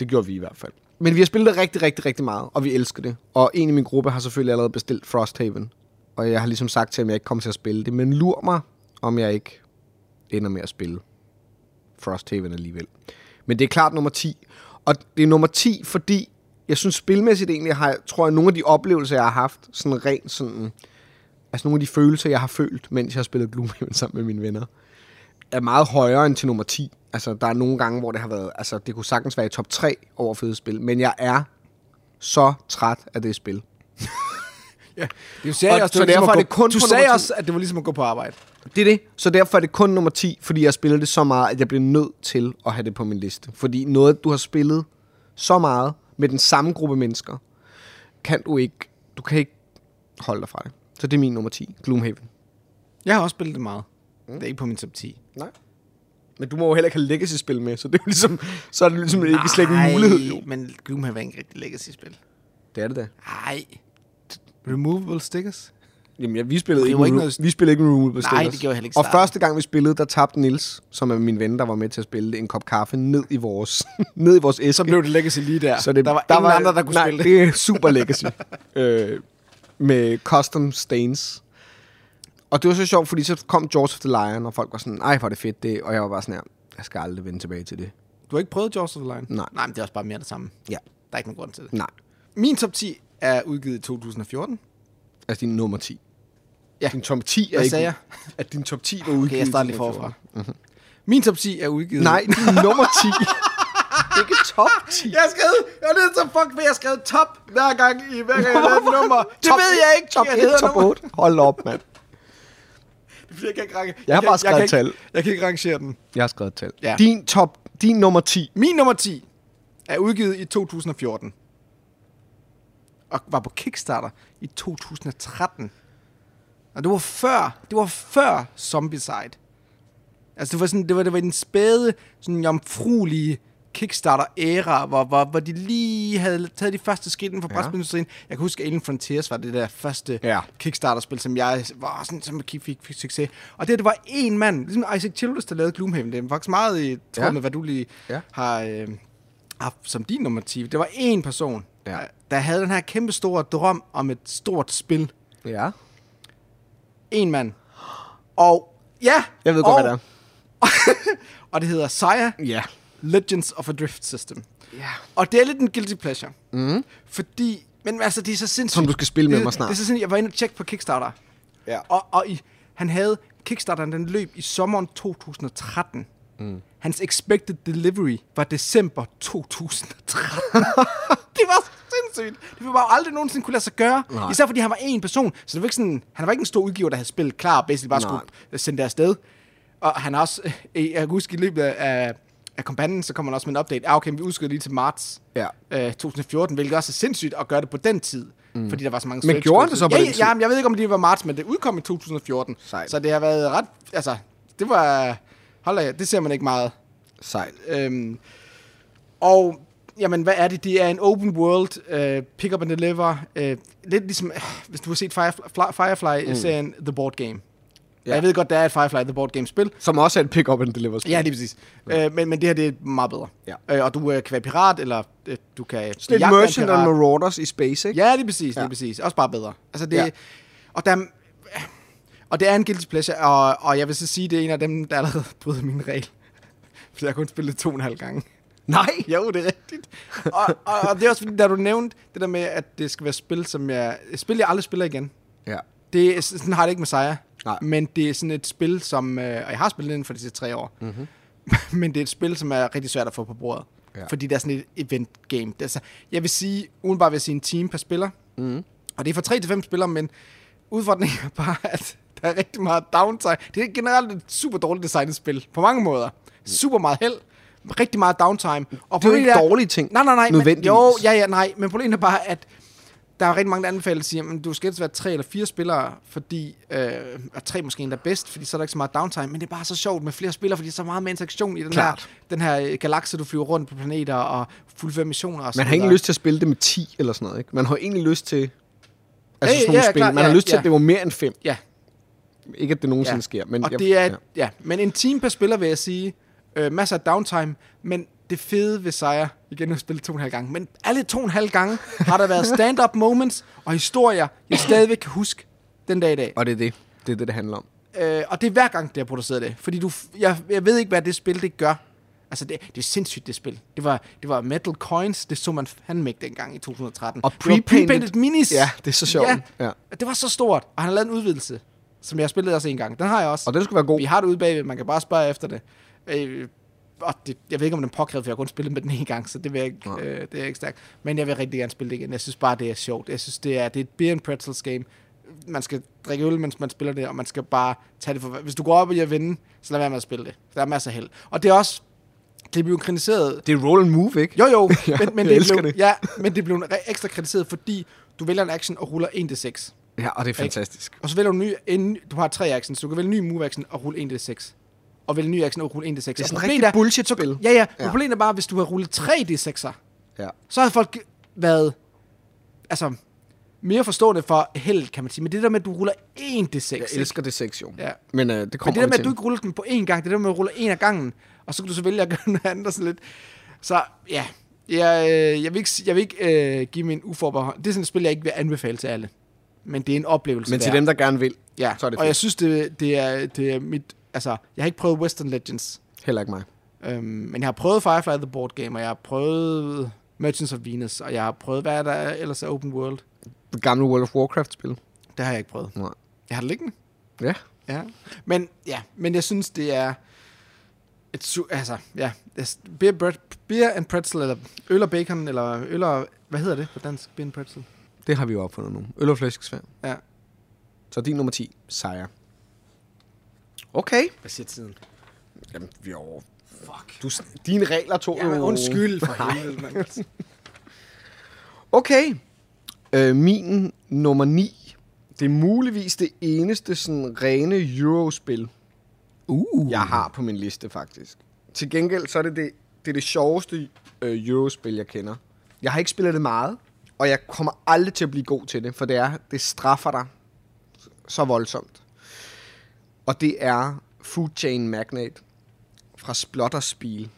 Speaker 2: Det gjorde vi i hvert fald. Men vi har spillet det rigtig, rigtig, rigtig meget, og vi elsker det. Og en i min gruppe har selvfølgelig allerede bestilt Frosthaven. Og jeg har ligesom sagt til ham, at jeg ikke kommer til at spille det. Men lur mig, om jeg ikke ender med at spille Frosthaven alligevel. Men det er klart nummer 10. Og det er nummer 10, fordi jeg synes spilmæssigt egentlig, har, tror jeg, nogle af de oplevelser, jeg har haft, sådan rent sådan, altså nogle af de følelser, jeg har følt, mens jeg har spillet Gloomhaven sammen med mine venner, er meget højere end til nummer 10. Altså, der er nogle gange, hvor det har været, altså, det kunne sagtens være i top 3 over fede spil, men jeg er så træt af det spil.
Speaker 1: Du sagde
Speaker 2: Og
Speaker 1: også,
Speaker 2: så
Speaker 1: det var ligesom
Speaker 2: derfor er
Speaker 1: gå,
Speaker 2: det kun
Speaker 1: du sagde også, at det var ligesom at gå på arbejde.
Speaker 2: Det er det. Så derfor er det kun nummer 10, fordi jeg spiller det så meget, at jeg bliver nødt til at have det på min liste. Fordi noget, du har spillet så meget med den samme gruppe mennesker, kan du ikke, du kan ikke holde dig fra det. Så det er min nummer 10, Gloomhaven.
Speaker 1: Jeg har også spillet det meget. Det er ikke på min top 10.
Speaker 2: Nej. Men du må jo heller ikke have legacy-spil med, så det er jo ligesom, så er det ligesom ikke slet ikke en mulighed. Jo.
Speaker 1: men Gloomhaven er ikke rigtig legacy-spil.
Speaker 2: Det er det da.
Speaker 1: Nej. Removable stickers?
Speaker 2: Jamen, ja, vi spillede ikke,
Speaker 1: var ikke noget-
Speaker 2: vi spillede ikke Removable
Speaker 1: Nej, det gjorde heller ikke
Speaker 2: Og første gang vi spillede, der tabte Nils, som er min ven, der var med til at spille det, en kop kaffe ned i vores, ned i vores æske.
Speaker 1: Så blev det legacy lige der.
Speaker 2: Så det,
Speaker 1: der var der ingen andre, der kunne
Speaker 2: nej,
Speaker 1: spille det.
Speaker 2: det er super legacy. øh, med custom stains. Og det var så sjovt, fordi så kom George of the Lion, og folk var sådan, ej, hvor er det fedt det. Og jeg var bare sådan her, jeg skal aldrig vende tilbage til det.
Speaker 1: Du har ikke prøvet Jaws of the Lion?
Speaker 2: Nej.
Speaker 1: Nej, men det er også bare mere det samme.
Speaker 2: Ja.
Speaker 1: Der er ikke nogen grund til det.
Speaker 2: Nej,
Speaker 1: Min top 10 er udgivet i 2014.
Speaker 2: altså din nummer 10.
Speaker 1: Ja.
Speaker 2: Din top 10 er
Speaker 1: Hvad
Speaker 2: ikke...
Speaker 1: sagde jeg?
Speaker 2: At din top 10 var udgivet.
Speaker 1: Okay, jeg starter lige
Speaker 2: 2014.
Speaker 1: forfra. Min top 10 er udgivet...
Speaker 2: Nej, din nummer 10. ikke top 10.
Speaker 1: Jeg har skrevet... Jeg er at fuck, for jeg har skrevet top hver gang, i hver gang jeg et nummer. Det
Speaker 2: Top-
Speaker 1: ved jeg ikke.
Speaker 2: Top
Speaker 1: jeg
Speaker 2: 1,
Speaker 1: hedder
Speaker 2: top
Speaker 1: nummer.
Speaker 2: 8. Hold op, mand.
Speaker 1: Fordi Jeg kan ikke range.
Speaker 2: Jeg har
Speaker 1: kan-
Speaker 2: bare skrevet
Speaker 1: kan ikke-
Speaker 2: tal.
Speaker 1: Jeg kan ikke rangere den.
Speaker 2: Jeg har skrevet et tal.
Speaker 1: Ja.
Speaker 2: Din top, din nummer 10.
Speaker 1: Min nummer 10 er udgivet i 2014. Og var på Kickstarter i 2013. Og det var før, det var før Zombicide. Altså det var sådan, det var, det var den spæde, sådan jomfruelige Kickstarter-æra, hvor, hvor, hvor de lige havde taget de første skridt inden for
Speaker 2: Ja.
Speaker 1: brætspilsindustrien. Jeg kan huske, Alien Frontiers var det der første
Speaker 2: Ja.
Speaker 1: Kickstarter-spil, som jeg var sådan, som fik, fik, fik succes. Og det, det var en mand, ligesom Isaac Childress, der lavede Gloomhaven. Det er faktisk meget i tråd
Speaker 2: Ja.
Speaker 1: med, hvad du lige
Speaker 2: Ja.
Speaker 1: har øh, haft som din 10. Det var én person,
Speaker 2: Ja.
Speaker 1: der, der havde den her kæmpe store drøm om et stort spil.
Speaker 2: Ja.
Speaker 1: En mand. Og ja,
Speaker 2: Jeg ved
Speaker 1: og,
Speaker 2: godt, hvad det er.
Speaker 1: og det hedder Sire
Speaker 2: Ja.
Speaker 1: Legends of a Drift System.
Speaker 2: Ja.
Speaker 1: Og det er lidt en guilty pleasure.
Speaker 2: Mm.
Speaker 1: Fordi, men altså, det er så sindssygt.
Speaker 2: Som du skal spille med
Speaker 1: det,
Speaker 2: mig snart.
Speaker 1: Det er så sindssygt. Jeg var inde og tjekke på Kickstarter.
Speaker 2: Ja.
Speaker 1: Og, og i, han havde, Kickstarteren den løb i sommeren 2013. Mm. Hans expected delivery var december 2013. det var sindssygt. Det var bare aldrig nogensinde kunne lade sig gøre.
Speaker 2: Nej.
Speaker 1: Især fordi han var en person. Så det var ikke sådan, han var ikke en stor udgiver, der havde spillet klar, og basically bare
Speaker 2: Nej.
Speaker 1: skulle sende det afsted. Og han har også, øh, jeg kan huske i løbet af, af kampagnen, så kommer han også med en update. Ah, okay, vi udskyder lige til marts
Speaker 2: Ja.
Speaker 1: øh, 2014, hvilket også er sindssygt at gøre det på den tid. Mm. Fordi der var så mange
Speaker 2: Men gjorde det så på
Speaker 1: ja,
Speaker 2: den tid?
Speaker 1: Ja, jeg ved ikke, om det var marts, men det udkom i 2014.
Speaker 2: Sejt.
Speaker 1: Så det har været ret... Altså, det var... Hold da, det ser man ikke meget.
Speaker 2: Sejt.
Speaker 1: Øhm, og, jamen, hvad er det? Det er en open world, øh, pick up and deliver. Øh, lidt ligesom, øh, hvis du har set Firefly, Firefly-serien mm. The Board Game.
Speaker 2: Ja.
Speaker 1: Jeg ved godt, der er et Firefly The Board Game-spil.
Speaker 2: Som også er et pick-up and deliver spil.
Speaker 1: Ja, lige præcis. Ja. Øh, men, men det her, det er meget bedre.
Speaker 2: Ja.
Speaker 1: Øh, og du øh, kan være pirat, eller øh, du kan...
Speaker 2: Sådan lidt Merchant and Marauders i Space, ikke?
Speaker 1: Ja, lige præcis, lige
Speaker 2: Ja.
Speaker 1: præcis. Også bare bedre. Altså det,
Speaker 2: Ja.
Speaker 1: ja. og der, og det er en guilty pleasure, og, og jeg vil så sige, det er en af dem, der allerede bryder min regel. For jeg har kun spillet to og en halv gange.
Speaker 2: Nej.
Speaker 1: Jo, det er rigtigt. og, og, og, det er også fordi, da du nævnte det der med, at det skal være spil, som jeg... et Spil, jeg aldrig spiller igen.
Speaker 2: Ja.
Speaker 1: Det, er- sådan har jeg det ikke med Sejr.
Speaker 2: Nej.
Speaker 1: Men det er sådan et spil, som... Øh, og jeg har spillet inden for de sidste tre år.
Speaker 2: Mhm.
Speaker 1: Mm-hmm. men det er et spil, som er rigtig svært at få på bordet.
Speaker 2: Ja.
Speaker 1: Ja. Fordi det er sådan et event game. Det er, så, jeg vil sige, udenbart vil jeg sige en team per spiller.
Speaker 2: Mhm.
Speaker 1: Og det er fra 3 til 5 spillere, men udfordringen er bare, at der er rigtig meget downtime. Det er generelt et super dårligt designet spil, på mange måder. Super meget held, rigtig meget downtime. Og
Speaker 2: Det er jo ikke dårlige ting.
Speaker 1: Nej, nej, nej. Men, jo, ja, ja, nej. Men problemet er bare, at der er rigtig mange, der anbefaler, at sige, at du skal helst være tre eller fire spillere, fordi, øh, og tre måske endda bedst, fordi så er der ikke så meget downtime, men det er bare så sjovt med flere spillere, fordi der er så meget mere interaktion i den
Speaker 2: Klart.
Speaker 1: her, den her øh, galakse, du flyver rundt på planeter og fuldføre missioner og
Speaker 2: Man har ikke
Speaker 1: videre.
Speaker 2: lyst til at spille det med 10 eller sådan noget, ikke? Man har egentlig lyst til... Altså
Speaker 1: Ja,
Speaker 2: sådan nogle
Speaker 1: ja,
Speaker 2: spil.
Speaker 1: klart,
Speaker 2: Man har
Speaker 1: ja,
Speaker 2: lyst til,
Speaker 1: ja.
Speaker 2: at det var mere end 5.
Speaker 1: Ja,
Speaker 2: Ikke, at det nogensinde
Speaker 1: ja.
Speaker 2: sker. Men
Speaker 1: og
Speaker 2: jeg,
Speaker 1: det er,
Speaker 2: ja.
Speaker 1: ja. ja. Men en team per spiller, vil jeg sige, øh, masser af downtime, men det fede ved sejr, igen nu spillet to og en halv gange, men alle to og en halv gange har der været stand-up moments og historier, jeg stadigvæk kan huske den dag i dag.
Speaker 2: Og det er det. Det er det, det handler om.
Speaker 1: Øh, og det er hver gang, det har produceret det. Fordi du, jeg, jeg ved ikke, hvad det spil, det gør. Altså, det, det er sindssygt, det spil. Det var, det var Metal Coins, det så man fandme ikke dengang i 2013.
Speaker 2: Og
Speaker 1: var
Speaker 2: pre-painted-
Speaker 1: minis.
Speaker 2: Ja, det er så sjovt.
Speaker 1: Ja,
Speaker 2: Ja.
Speaker 1: det var så stort. Og han har lavet en udvidelse, som jeg spillede også en gang. Den har jeg også.
Speaker 2: Og den skulle være god.
Speaker 1: Vi har det ude bagved, man kan bare spørge efter det. Øh, og det, jeg ved ikke, om den påkrævet, for jeg har kun spillet med den en gang, så det, vil jeg ikke,
Speaker 2: Nej.
Speaker 1: øh, det er ikke stærkt. Men jeg vil rigtig gerne spille det igen. Jeg synes bare, det er sjovt. Jeg synes, det er, det er et beer and pretzels game. Man skal drikke øl, mens man spiller det, og man skal bare tage det for... Hvis du går op i at vinde, så lad være med at spille det. Der er masser af held. Og det er også... Det blev kritiseret...
Speaker 2: Det er roll and move, ikke?
Speaker 1: Jo, jo,
Speaker 2: Ja,
Speaker 1: men, men, det blev,
Speaker 2: det.
Speaker 1: Ja, men det blev ekstra kritiseret, fordi du vælger en action og ruller 1d6.
Speaker 2: Ja, og det er fantastisk.
Speaker 1: Og så vælger du en ny, en, du har tre actions, så du kan vælge en ny move action og rulle 1d6. Og vælge ny action og rulle 1d6. Det
Speaker 2: Det er sådan et rigtig bullshit-spil.
Speaker 1: Ja, ja.
Speaker 2: Ja.
Speaker 1: Problemet er bare, hvis du har rullet 3 d6'er,
Speaker 2: Ja.
Speaker 1: så havde folk været altså, mere forstående for held, kan man sige. Men det der med, at du ruller én D6.
Speaker 2: Jeg
Speaker 1: ikke?
Speaker 2: elsker det sex, jo.
Speaker 1: Ja.
Speaker 2: Men øh, det
Speaker 1: Men
Speaker 2: kommer
Speaker 1: det der med,
Speaker 2: til.
Speaker 1: at du ikke ruller den på én gang, det der med, at du ruller en af gangen, og så kan du så vælge at gøre noget andet og sådan lidt. Så ja, jeg, øh, jeg vil ikke, jeg vil ikke øh, give min uforbehold. Det er sådan et spil, jeg ikke vil anbefale til alle. Men det er en oplevelse
Speaker 2: Men til
Speaker 1: værd.
Speaker 2: dem, der gerne vil,
Speaker 1: ja.
Speaker 2: så er det
Speaker 1: og jeg
Speaker 2: fedt.
Speaker 1: synes, det, det, er, det er mit... Altså, jeg har ikke prøvet Western Legends,
Speaker 2: Heller ikke mig.
Speaker 1: øhm, men jeg har prøvet Firefly the Board Game, og jeg har prøvet Merchants of Venus, og jeg har prøvet, hvad der er ellers er Open World.
Speaker 2: Det gamle World of Warcraft-spil.
Speaker 1: Det har jeg ikke prøvet.
Speaker 2: Nej.
Speaker 1: Jeg har det liggende.
Speaker 2: Ja.
Speaker 1: Ja. Men, ja, men jeg synes, det er... Et su- altså, ja. er Beer, bread, beer and pretzel, eller øl og bacon, eller øl og... Hvad hedder det på dansk? Beer and pretzel.
Speaker 2: Det har vi jo opfundet nu. Øl og flæskesvær.
Speaker 1: Ja.
Speaker 2: Så din nummer 10, sejr. Okay.
Speaker 1: Hvad siger tiden?
Speaker 2: Jamen, vi er over.
Speaker 1: Fuck.
Speaker 2: Du, dine regler tog
Speaker 1: Ja, men
Speaker 2: jo-
Speaker 1: undskyld for helvede, mand.
Speaker 2: Okay. Øh, min nummer 9. Det er muligvis det eneste sådan rene Eurospil,
Speaker 1: Uh.
Speaker 2: jeg har på min liste faktisk. Til gengæld så er det det, det, er det sjoveste øh, Eurospil, jeg kender. Jeg har ikke spillet det meget, og jeg kommer aldrig til at blive god til det, for det, er, det straffer dig så voldsomt. Og det er Food Chain Magnate fra Splotter Spiel.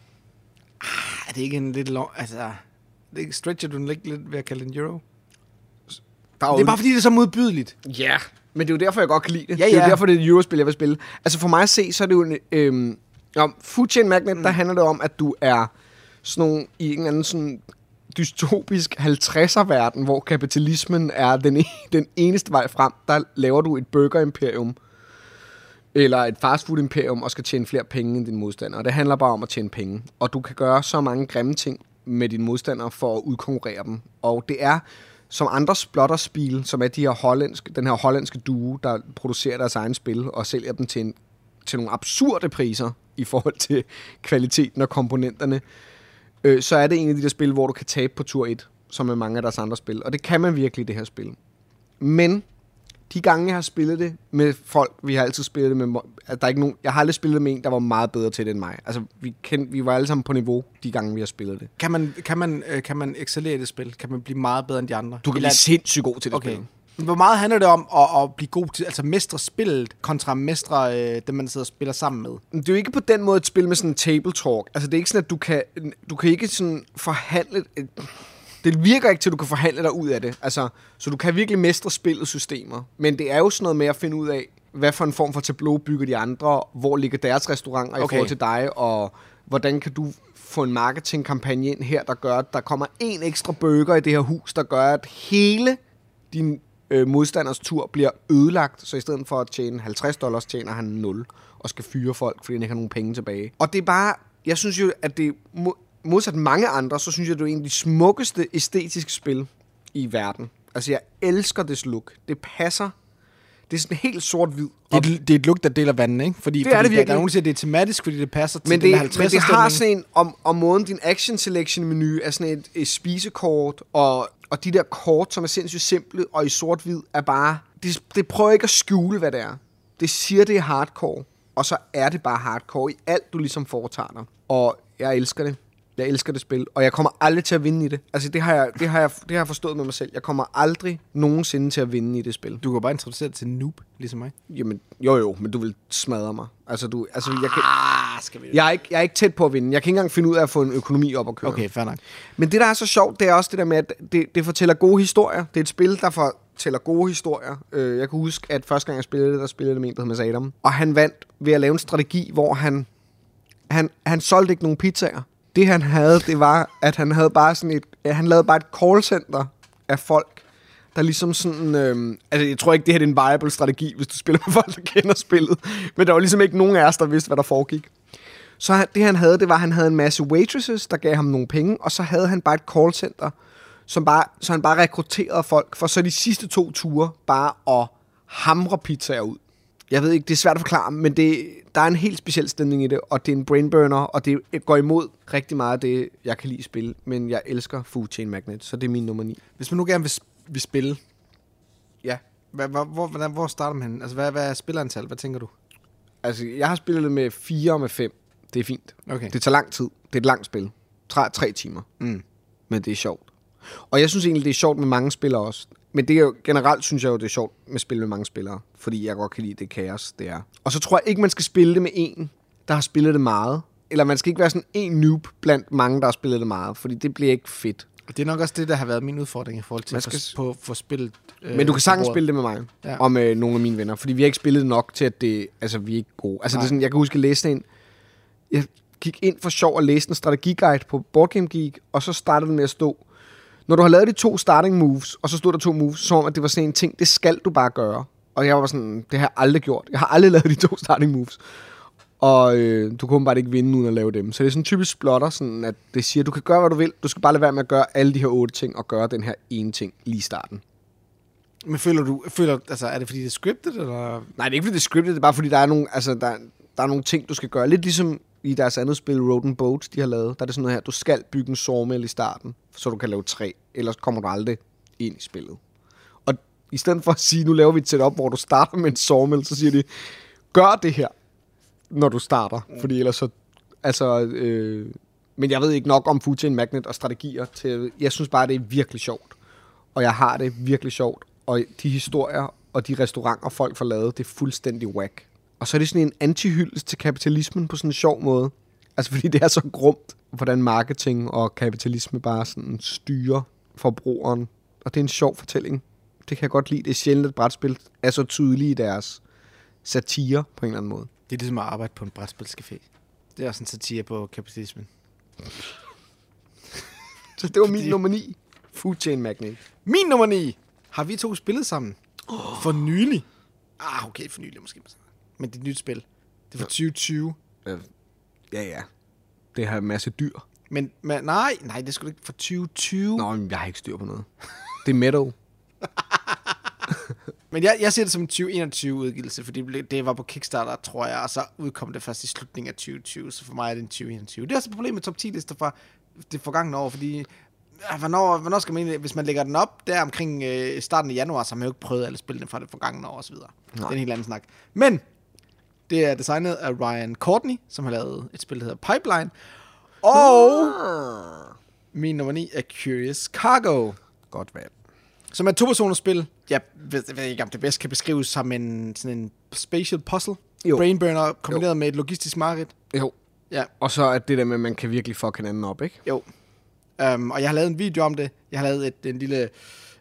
Speaker 1: Er det ikke en lidt long... Altså, det er stretcher du den ikke lidt ved at kalde den euro?
Speaker 2: Der er
Speaker 1: Det er bare fordi, det er så modbydeligt.
Speaker 2: Ja, men det er jo derfor, jeg godt kan lide det.
Speaker 1: Ja,
Speaker 2: Det er jo
Speaker 1: ja.
Speaker 2: derfor, det er et Eurospil, jeg vil spille. Altså for mig at se, så er det jo en... Øhm, om Food Chain Magnet, mm. der handler det om, at du er sådan nogle, i en eller anden sådan dystopisk 50'er-verden, hvor kapitalismen er den, e- den eneste vej frem. Der laver du et burger-imperium, eller et fastfood-imperium, og skal tjene flere penge end din modstander. Og det handler bare om at tjene penge. Og du kan gøre så mange grimme ting med dine modstandere for at udkonkurrere dem. Og det er som andre splotterspil, som er de her hollandske, den her hollandske duo, der producerer deres egen spil og sælger dem til, en, til nogle absurde priser i forhold til kvaliteten og komponenterne, øh, så er det en af de der spil, hvor du kan tabe på tur 1, som med mange af deres andre spil. Og det kan man virkelig i det her spil. Men de gange, jeg har spillet det med folk, vi har altid spillet det med, at der er ikke nogen, jeg har aldrig spillet det med en, der var meget bedre til det end mig. Altså, vi, kendte, vi var alle sammen på niveau, de gange, vi har spillet det.
Speaker 1: Kan man, kan man, øh, kan man excellere i det spil? Kan man blive meget bedre end de andre?
Speaker 2: Du kan
Speaker 1: Eller-
Speaker 2: blive sindssygt god til det
Speaker 1: Okay.
Speaker 2: spil.
Speaker 1: Hvor meget handler det om at, at blive god til, altså mestre spillet, kontra mestre øh, dem, man sidder og spiller sammen med?
Speaker 2: Det er jo ikke på den måde et spil med sådan en table talk. Altså, det er ikke sådan, at du kan, du kan ikke sådan forhandle... Det virker ikke til, at du kan forhandle dig ud af det. Altså, så du kan virkelig mestre spillets systemer. Men det er jo sådan noget med at finde ud af, hvad for en form for tableau bygger de andre, hvor ligger deres restauranter okay. i forhold til dig, og hvordan kan du få en marketingkampagne ind her, der gør, at der kommer en ekstra burger i det her hus, der gør, at hele din øh, modstanders tur bliver ødelagt, så i stedet for at tjene 50 dollars, tjener han 0 og skal fyre folk, fordi han ikke har nogen penge tilbage. Og det er bare, jeg synes jo, at det modsat mange andre, så synes jeg, det er en af de smukkeste æstetiske spil i verden. Altså, jeg elsker det look. Det passer. Det er sådan helt sort-hvid.
Speaker 1: Det er, et, det er et look, der deler vandene, ikke? Fordi,
Speaker 2: Det
Speaker 1: fordi
Speaker 2: er det virkelig.
Speaker 1: der er nogen, der siger, at det er tematisk, fordi det passer til
Speaker 2: Men
Speaker 1: den
Speaker 2: det,
Speaker 1: 50'er
Speaker 2: men det har sådan en, om, om måden din action selection menu er sådan et, et spisekort, og, og de der kort, som er sindssygt simple og i sort-hvid, er bare, det, det prøver ikke at skjule, hvad det er. Det siger, det er hardcore, og så er det bare hardcore i alt, du ligesom foretager dig. Og jeg elsker det. Jeg elsker det spil, og jeg kommer aldrig til at vinde i det. Altså, det har jeg, det har jeg, det har jeg forstået med mig selv. Jeg kommer aldrig nogensinde til at vinde i det spil.
Speaker 1: Du kan bare introducere det til noob, ligesom mig.
Speaker 2: Jamen, jo jo, men du vil smadre mig. Altså, du, altså jeg, kan,
Speaker 1: Ah, skal vi
Speaker 2: jeg, er ikke, jeg er ikke tæt på at vinde. Jeg kan ikke engang finde ud af at få en økonomi op at køre.
Speaker 1: Okay, fair nok.
Speaker 2: Men det, der er så sjovt, det er også det der med, at det, det fortæller gode historier. Det er et spil, der fortæller gode historier. Øh, jeg kan huske, at første gang jeg spillede det, der spillede det med en, der hed Mads Adam. Og han vandt ved at lave en strategi, hvor han, han, han solgte ikke nogen pizzaer. Det han havde, det var, at han havde bare sådan et, ja, han lavede bare et callcenter af folk, der ligesom sådan, øhm, altså jeg tror ikke, det her er en viable strategi, hvis du spiller med folk, der kender spillet, men der var ligesom ikke nogen af os, der vidste, hvad der foregik. Så han, det han havde, det var, at han havde en masse waitresses, der gav ham nogle penge, og så havde han bare et callcenter, som bare, så han bare rekrutterede folk, for så de sidste to ture bare at hamre pizzaer ud. Jeg ved ikke, det er svært at forklare, men det, der er en helt speciel stemning i det, og det er en brainburner, og det går imod rigtig meget af det, jeg kan lide at spille, men jeg elsker Food Chain Magnet, så det er min nummer 9.
Speaker 1: Hvis man nu gerne vil, vil spille,
Speaker 2: Ja.
Speaker 1: hvad, hvor, hvor, hvordan, hvor starter man? Altså, hvad, hvad er spillerantal? Hvad tænker du?
Speaker 2: Altså, jeg har spillet med 4 og med 5. Det er fint.
Speaker 1: Okay.
Speaker 2: Det tager lang tid. Det er et langt spil. Tre, tre timer.
Speaker 1: Mm.
Speaker 2: Men det er sjovt. Og jeg synes egentlig, det er sjovt med mange spillere også. Men det er jo, generelt synes jeg jo, det er sjovt med spil med mange spillere. Fordi jeg godt kan lide det kaos, det er. Og så tror jeg ikke, man skal spille det med en, der har spillet det meget. Eller man skal ikke være sådan en noob blandt mange, der har spillet det meget. Fordi det bliver ikke fedt.
Speaker 1: Og det er nok også det, der har været min udfordring i forhold til
Speaker 2: Man
Speaker 1: at
Speaker 2: skal-
Speaker 1: få, få spillet... Øh,
Speaker 2: Men du kan sagtens spille det med mig.
Speaker 1: Ja.
Speaker 2: Og med nogle af mine venner. Fordi vi har ikke spillet nok til, at det, altså, vi er ikke gode. Altså, det er sådan, jeg kan huske, at læse en... Jeg gik ind for sjov og læste en strategiguide på Board Game Geek, og så startede den med at stå, når du har lavet de to starting moves, og så stod der to moves, som om, at det var sådan en ting, det skal du bare gøre. Og jeg var sådan, det har jeg aldrig gjort. Jeg har aldrig lavet de to starting moves. Og øh, du kunne bare ikke vinde uden at lave dem. Så det er sådan typisk splotter, sådan at det siger, du kan gøre, hvad du vil. Du skal bare lade være med at gøre alle de her otte ting, og gøre den her ene ting lige i starten.
Speaker 1: Men føler du... Føler, altså, er det fordi, det er scriptet, eller...
Speaker 2: Nej, det er ikke fordi, det er scriptet, det er bare fordi, der er nogle, altså, der, der er nogle ting, du skal gøre. Lidt ligesom i deres andet spil, Road and Boats, de har lavet. Der er det sådan noget her, du skal bygge en sawmill i starten, så du kan lave træ. Ellers kommer du aldrig ind i spillet. Og i stedet for at sige, nu laver vi et setup, hvor du starter med en sawmill, så siger de, gør det her, når du starter. Fordi ellers så, altså, øh, men jeg ved ikke nok om Food Chain Magnet og strategier til, jeg synes bare, det er virkelig sjovt. Og jeg har det virkelig sjovt. Og de historier og de restauranter, folk får lavet, det er fuldstændig whack. Og så er det sådan en antihyldest til kapitalismen på sådan en sjov måde. Altså fordi det er så grumt, hvordan marketing og kapitalisme bare sådan styrer forbrugeren. Og det er en sjov fortælling. Det kan jeg godt lide. Det er sjældent, at brætspil er så tydelige i deres satire på en eller anden måde.
Speaker 1: Det er ligesom at arbejde på en brætspilscafé. Det er også en satire på kapitalismen.
Speaker 2: Så det var min
Speaker 1: Fordi-
Speaker 2: nummer 9. Food Chain Magnet.
Speaker 1: Min nummer 9 har vi to spillet sammen. Oh. For nylig. Ah, okay, for nylig måske. Men det er et nyt spil. Det er fra 2020.
Speaker 2: Ja, ja. Det har en masse dyr.
Speaker 1: Men, men nej, nej, det skulle ikke fra 2020.
Speaker 2: Nå, men jeg har ikke styr på noget. Det er metal.
Speaker 1: Men jeg, jeg ser det som en 2021-udgivelse, fordi det var på Kickstarter, tror jeg, og så udkom det først i slutningen af 2020, så for mig er det en 2021. Det er også et problem med top 10-lister fra det forgangne år, fordi hvornår, hvornår skal man egentlig, hvis man lægger den op der omkring øh, starten af januar, så har man jo ikke prøvet alle spillene fra det forgangne år osv. Det er en helt anden snak. Men det er designet af Ryan Courtney, som har lavet et spil, der hedder Pipeline. Og min nummer 9 er Curious Cargo.
Speaker 2: Godt valg.
Speaker 1: Som er et to-personers spil. Jeg ved, jeg ved ikke, om det bedst kan beskrives som en, sådan en spatial puzzle.
Speaker 2: Jo.
Speaker 1: Brainburner kombineret jo. med et logistisk mareridt.
Speaker 2: Jo.
Speaker 1: Ja,
Speaker 2: Og så er det der med, at man kan virkelig fuck hinanden op, ikke?
Speaker 1: jo. Um, og jeg har lavet en video om det. Jeg har lavet et, en lille,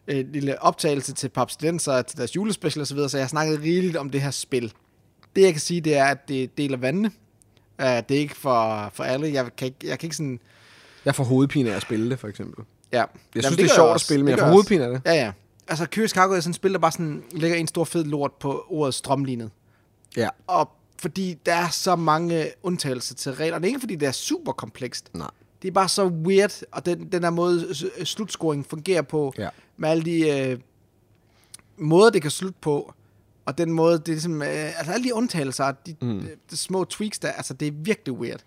Speaker 1: et lille optagelse til Papsidenser, til deres julespecial osv., så jeg har snakket rigeligt om det her spil. Det jeg kan sige, det er, at det deler vandene. Uh, det er ikke for, for alle. Jeg kan, ikke, jeg kan ikke sådan...
Speaker 2: Jeg får hovedpine af at spille det, for eksempel.
Speaker 1: Ja.
Speaker 2: Jeg
Speaker 1: Jamen,
Speaker 2: synes, det,
Speaker 1: gør
Speaker 2: er sjovt at spille, men
Speaker 1: Det
Speaker 2: jeg får hovedpine af det.
Speaker 1: Ja, ja. Altså, Curious Cargo er sådan et spil, der bare sådan lægger en stor fed lort på ordet strømlignet.
Speaker 2: Ja.
Speaker 1: Og fordi der er så mange undtagelser til reglerne. Ikke fordi det er super komplekst.
Speaker 2: Nej.
Speaker 1: Det er bare så weird, og den, den der måde slutscoring fungerer på,
Speaker 2: Ja.
Speaker 1: med alle de øh, måder, det kan slutte på, og den måde, det er ligesom, øh, altså alle de undtagelser, de, mm. de, de små tweaks der, altså det er virkelig weird.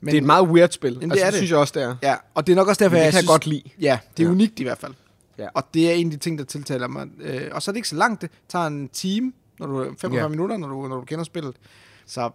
Speaker 1: Men,
Speaker 2: Det er et meget weird spil.
Speaker 1: det
Speaker 2: altså,
Speaker 1: er
Speaker 2: det synes jeg også, det er.
Speaker 1: Ja, og det er nok også derfor,
Speaker 2: det
Speaker 1: jeg
Speaker 2: kan jeg
Speaker 1: synes,
Speaker 2: godt lide.
Speaker 1: Ja, det er
Speaker 2: Ja.
Speaker 1: unikt i hvert fald.
Speaker 2: Ja.
Speaker 1: Og det er en af de ting, der tiltaler mig. Øh, og så er det ikke så langt. Det tager en time, når du 45
Speaker 2: Ja.
Speaker 1: minutter, når du, når du kender spillet. Så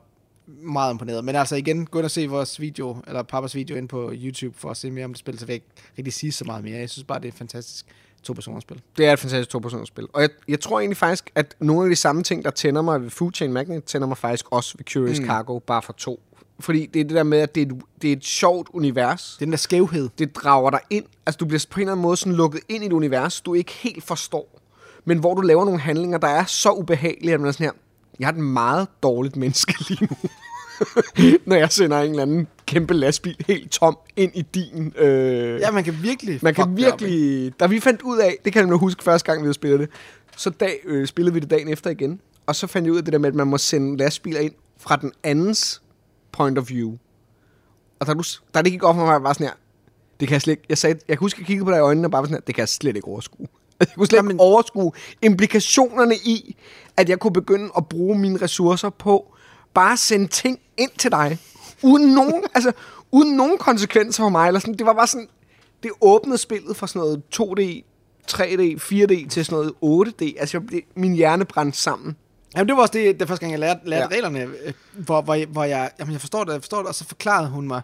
Speaker 1: meget imponeret. Men altså igen, gå ind og se vores video, eller pappas video ind på YouTube, for at se mere om det spil, så vil jeg ikke rigtig sige så meget mere. Jeg synes bare, det er fantastisk to-personers spil.
Speaker 2: Det er et fantastisk to spil. Og jeg, jeg tror egentlig faktisk, at nogle af de samme ting, der tænder mig ved Food Chain Magnet, tænder mig faktisk også ved Curious
Speaker 1: mm.
Speaker 2: Cargo, bare for to. Fordi det er det der med, at det er et, det er et sjovt univers.
Speaker 1: Den der skævhed.
Speaker 2: det drager dig ind. Altså, du bliver på en eller anden måde sådan lukket ind i et univers, du ikke helt forstår. Men hvor du laver nogle handlinger, der er så ubehagelige, at man er sådan her, jeg er et meget dårligt menneske lige nu. Når jeg sender en eller anden kæmpe lastbil helt tom ind i din... Øh,
Speaker 1: Ja, man kan virkelig...
Speaker 2: man kan virkelig... Da vi fandt ud af, det kan jeg nu huske første gang, vi havde spillet det, så dag, øh, spillede vi det dagen efter igen. Og så fandt jeg ud af det der med, at man må sende lastbiler ind fra den andens point of view. Og da, du, da det gik op for mig, var sådan her, det kan jeg slet ikke, jeg, sagde, jeg kan huske, at jeg kiggede på dig i øjnene og bare var sådan her, det kan jeg slet ikke overskue. Jeg kunne slet ikke overskue implikationerne i, at jeg kunne begynde at bruge mine ressourcer på bare at sende ting ind til dig, uden nogen, altså, uden nogen konsekvenser for mig. Eller sådan. Det var bare sådan, det åbnede spillet fra sådan noget 2D, 3D, 4D til sådan noget 8D. Altså, jeg min hjerne brændte sammen.
Speaker 1: Jamen, det var også det, det første gang, jeg lærte, lærte
Speaker 2: Ja.
Speaker 1: reglerne, øh, hvor, hvor, hvor jeg, jamen, jeg forstår det, jeg forstår det, og så forklarede hun mig,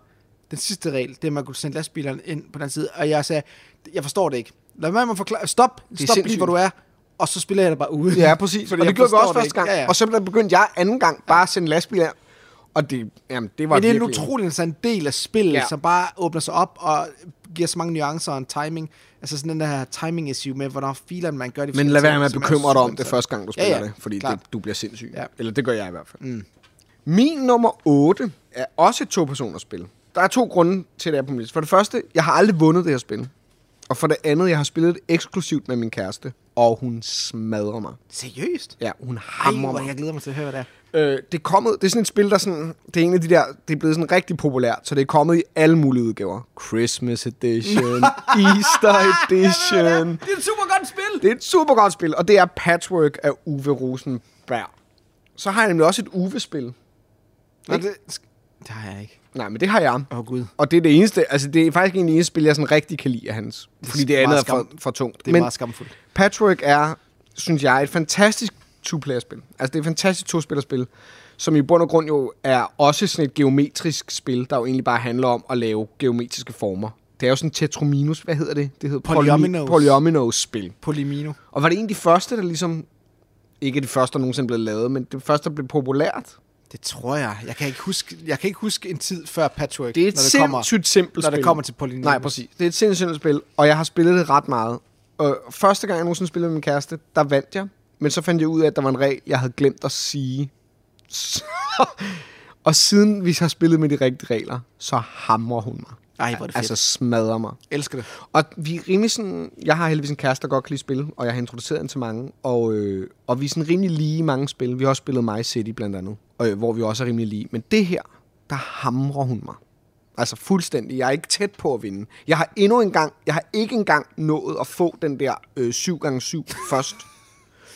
Speaker 1: den sidste regel, det er, at man kunne sende lastbilerne ind på den side, og jeg sagde, jeg forstår det ikke. Lad at forklare, stop, stop lige, hvor du er, og så spiller jeg det bare ude.
Speaker 2: Ja, præcis.
Speaker 1: Fordi
Speaker 2: og
Speaker 1: jeg
Speaker 2: det gjorde
Speaker 1: forstår
Speaker 2: også første gang.
Speaker 1: Ja, ja.
Speaker 2: Og så begyndte jeg anden gang bare at sende lastbiler. Og det, jamen, det var
Speaker 1: Men det er en
Speaker 2: virkelig...
Speaker 1: utrolig interessant del af spillet,
Speaker 2: Ja.
Speaker 1: ja. som bare åbner sig op og giver så mange nuancer og en timing. Altså sådan den der timing issue med, hvornår filer man gør de
Speaker 2: Men lad være med at bekymre dig om det første gang, du
Speaker 1: Ja,
Speaker 2: spiller
Speaker 1: ja,
Speaker 2: det. Fordi det, du bliver sindssyg.
Speaker 1: Ja.
Speaker 2: Eller det gør jeg i hvert fald. Mm. Min nummer 8 er også et to-personers spil. Der er to grunde til, det er på min liste. For det første, jeg har aldrig vundet det her spil. Og for det andet, jeg har spillet det eksklusivt med min kæreste. Og hun smadrer mig.
Speaker 1: Seriøst?
Speaker 2: Ja, hun
Speaker 1: Ej,
Speaker 2: hammer
Speaker 1: hvor
Speaker 2: mig.
Speaker 1: jeg glæder mig til at høre, hvad det er.
Speaker 2: Øh, det er kommet, det er sådan et spil, der sådan, det er en af de der, det er blevet sådan rigtig populært, så det er kommet i alle mulige udgaver. Christmas Edition, Easter Edition.
Speaker 1: Det er et super godt spil!
Speaker 2: Det er et super godt spil, og det er Patchwork af Uwe Rosenberg. Så har jeg nemlig også et Uwe-spil. Ikke?
Speaker 1: det, det har jeg ikke.
Speaker 2: Nej, men det har jeg.
Speaker 1: Åh, oh, Gud.
Speaker 2: Og det er det eneste, altså det er faktisk en eneste spil, jeg sådan rigtig kan lide af hans. Fordi det andet er for, for tungt.
Speaker 1: Det er
Speaker 2: men
Speaker 1: meget skamfuldt.
Speaker 2: Patchwork er, synes jeg, et fantastisk two-player-spil. Altså det er et fantastisk to-spillerspil, som i bund og grund jo er også sådan et geometrisk spil, der jo egentlig bare handler om at lave geometriske former. Det er jo sådan tetrominus, hvad hedder det? Det hedder
Speaker 1: Polyominoes.
Speaker 2: Polyominoes-spil.
Speaker 1: Polimino.
Speaker 2: Og var det en af de første, der ligesom... Ikke de første, der nogensinde blev lavet, men det første, der blev populært.
Speaker 1: Det tror jeg. Jeg kan ikke huske, jeg kan ikke huske en tid før Patchwork,
Speaker 2: Det er et
Speaker 1: når det kommer,
Speaker 2: sindssygt simpelt
Speaker 1: når
Speaker 2: spil.
Speaker 1: det kommer til Polynomio.
Speaker 2: Nej, præcis. Det er et sindssygt simpelt spil, og jeg har spillet det ret meget. Og første gang, jeg nogensinde spillede med min kæreste, der vandt jeg. Men så fandt jeg ud af, at der var en regel, jeg havde glemt at sige. Og siden vi har spillet med de rigtige regler, så hamrer hun mig.
Speaker 1: Ej, hvor er det fedt.
Speaker 2: Altså smadrer mig.
Speaker 1: Elsker det.
Speaker 2: Og vi er rimelig sådan... Jeg har heldigvis en kæreste, der godt kan lide spil, og jeg har introduceret den til mange. Og, øh, og vi er sådan rimelig lige i mange spil. Vi har også spillet My City blandt andet, og, øh, hvor vi også er rimelig lige. Men det her, der hamrer hun mig. Altså fuldstændig. Jeg er ikke tæt på at vinde. Jeg har endnu en gang, jeg har ikke engang nået at få den der øh, 7x7 først.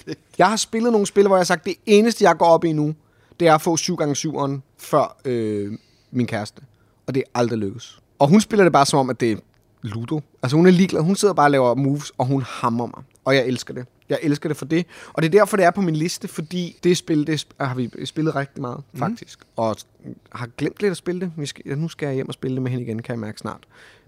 Speaker 2: Jeg har spillet nogle spil, hvor jeg har sagt, det eneste, jeg går op i nu, det er at få 7x7'eren før øh, min kæreste. Og det er aldrig lykkes. Og hun spiller det bare som om, at det er Ludo. Altså hun er ligeglad. Hun sidder bare og laver moves, og hun hammer mig. Og jeg elsker det. Jeg elsker det for det. Og det er derfor, det er på min liste, fordi det spil, det sp- har vi spillet rigtig meget, mm. faktisk. Og har glemt lidt at spille det. Vi skal, ja, nu skal jeg hjem og spille det med hende igen, kan jeg mærke snart.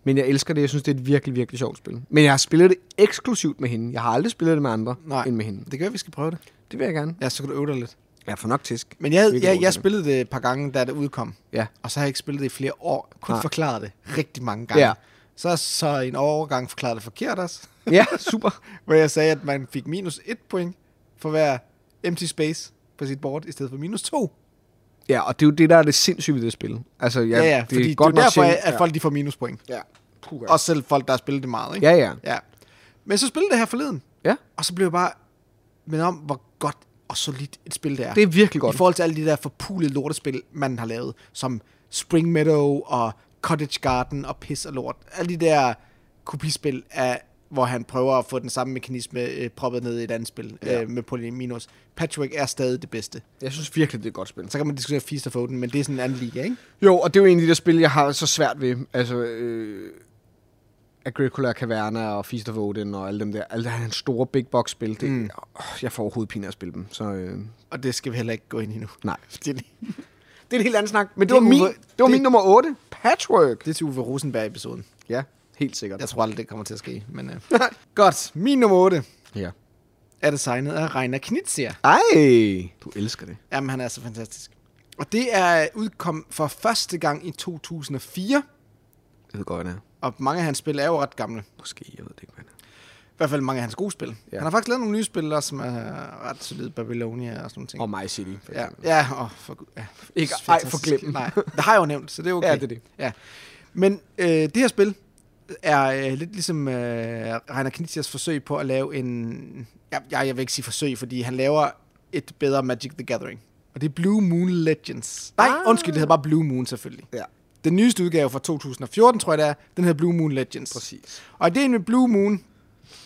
Speaker 2: Men jeg elsker det. Jeg synes, det er et virkelig, virkelig sjovt spil. Men jeg har spillet det eksklusivt med hende. Jeg har aldrig spillet det med andre
Speaker 1: Nej.
Speaker 2: end med hende.
Speaker 1: Det gør, at vi skal prøve det.
Speaker 2: Det vil jeg gerne.
Speaker 1: Ja, så kan du øve dig lidt.
Speaker 2: Jeg får nok tisk.
Speaker 1: Men jeg, jeg, jeg spillede det et par gange, da det udkom.
Speaker 2: Ja.
Speaker 1: Og så har jeg ikke spillet det i flere år. Kun
Speaker 2: Nej.
Speaker 1: forklaret det rigtig mange gange.
Speaker 2: Ja.
Speaker 1: Så så en overgang forklaret det forkert også.
Speaker 2: Ja, super.
Speaker 1: Hvor jeg sagde, at man fik minus et point for hver empty space på sit board, i stedet for minus to.
Speaker 2: Ja, og det er jo det, der er det sindssyge ved det spil. Altså, ja,
Speaker 1: Ja, ja, fordi det er,
Speaker 2: godt
Speaker 1: jo
Speaker 2: nok
Speaker 1: derfor,
Speaker 2: sjældent.
Speaker 1: at folk de får minuspoint.
Speaker 2: Ja. Puh,
Speaker 1: Også selv folk, der har spillet det meget, ikke?
Speaker 2: Ja, ja.
Speaker 1: ja. Men så spillede det her forleden,
Speaker 2: Ja,
Speaker 1: og så blev jeg bare med om, hvor godt og solidt et spil det er.
Speaker 2: det er virkelig godt.
Speaker 1: I forhold til alle de der forpulede lortespil, man har lavet, som Spring Meadow og Cottage Garden og Piss og Lort. Alle de der kopispil, af, hvor han prøver at få den samme mekanisme øh, proppet ned i et andet spil
Speaker 2: Ja.
Speaker 1: øh, med Polyminus. Patchwork er stadig det bedste.
Speaker 2: Jeg synes virkelig, det er et godt spil.
Speaker 1: Så kan man diskutere Feast of Odin, men det er sådan en anden liga, ikke?
Speaker 2: Jo, og det er jo en af de der spil, jeg har så svært ved. Altså, øh, Agricola, Caverna og Feast of Odin og alle dem der. Alle hans store big box spil. Det, mm. øh, jeg får overhovedet pine af at spille dem. Så øh,
Speaker 1: Og det skal vi heller ikke gå ind i nu.
Speaker 2: nej.
Speaker 1: Det,
Speaker 2: er en helt anden snak. Men det,
Speaker 1: Det
Speaker 2: var, min, det var
Speaker 1: det-
Speaker 2: min nummer 8. Patchwork.
Speaker 1: det er til Uwe Rosenberg-episoden.
Speaker 2: Ja, helt sikkert.
Speaker 1: Jeg tror aldrig, det kommer til at ske. Men, øh. Godt. Min nummer 8
Speaker 2: Ja.
Speaker 1: er designet af Rainer Knizia.
Speaker 2: Ej, du elsker det.
Speaker 1: Jamen, han er så fantastisk. Og det er udkom for første gang i 2004.
Speaker 2: Jeg ved godt, det er.
Speaker 1: Og mange af hans spil er jo ret gamle.
Speaker 2: Måske, jeg ved det ikke, hvad det er.
Speaker 1: I hvert fald mange af hans gode spil.
Speaker 2: Ja.
Speaker 1: Han har faktisk lavet nogle nye spil, også, som er ret solide. Babylonia og sådan nogle ting.
Speaker 2: Og My City, for
Speaker 1: ja, ja, åh, for, gud, ja.
Speaker 2: Ikke- ej, forglem den.
Speaker 1: Nej, det har jeg jo nævnt, så det er okay.
Speaker 2: Ja, det er det.
Speaker 1: Ja. Men øh, det her spil er øh, lidt ligesom øh, Rainer Knizias forsøg på at lave en... Ja, jeg, jeg vil ikke sige forsøg, fordi han laver et bedre Magic the Gathering. Og det er Blue Moon Legends. Nej,
Speaker 2: Ah.
Speaker 1: undskyld, det hedder bare Blue Moon selvfølgelig.
Speaker 2: Ja,
Speaker 1: Den nyeste udgave fra 2014, tror jeg det er, den hedder Blue Moon Legends.
Speaker 2: præcis.
Speaker 1: Og det med Blue Moon,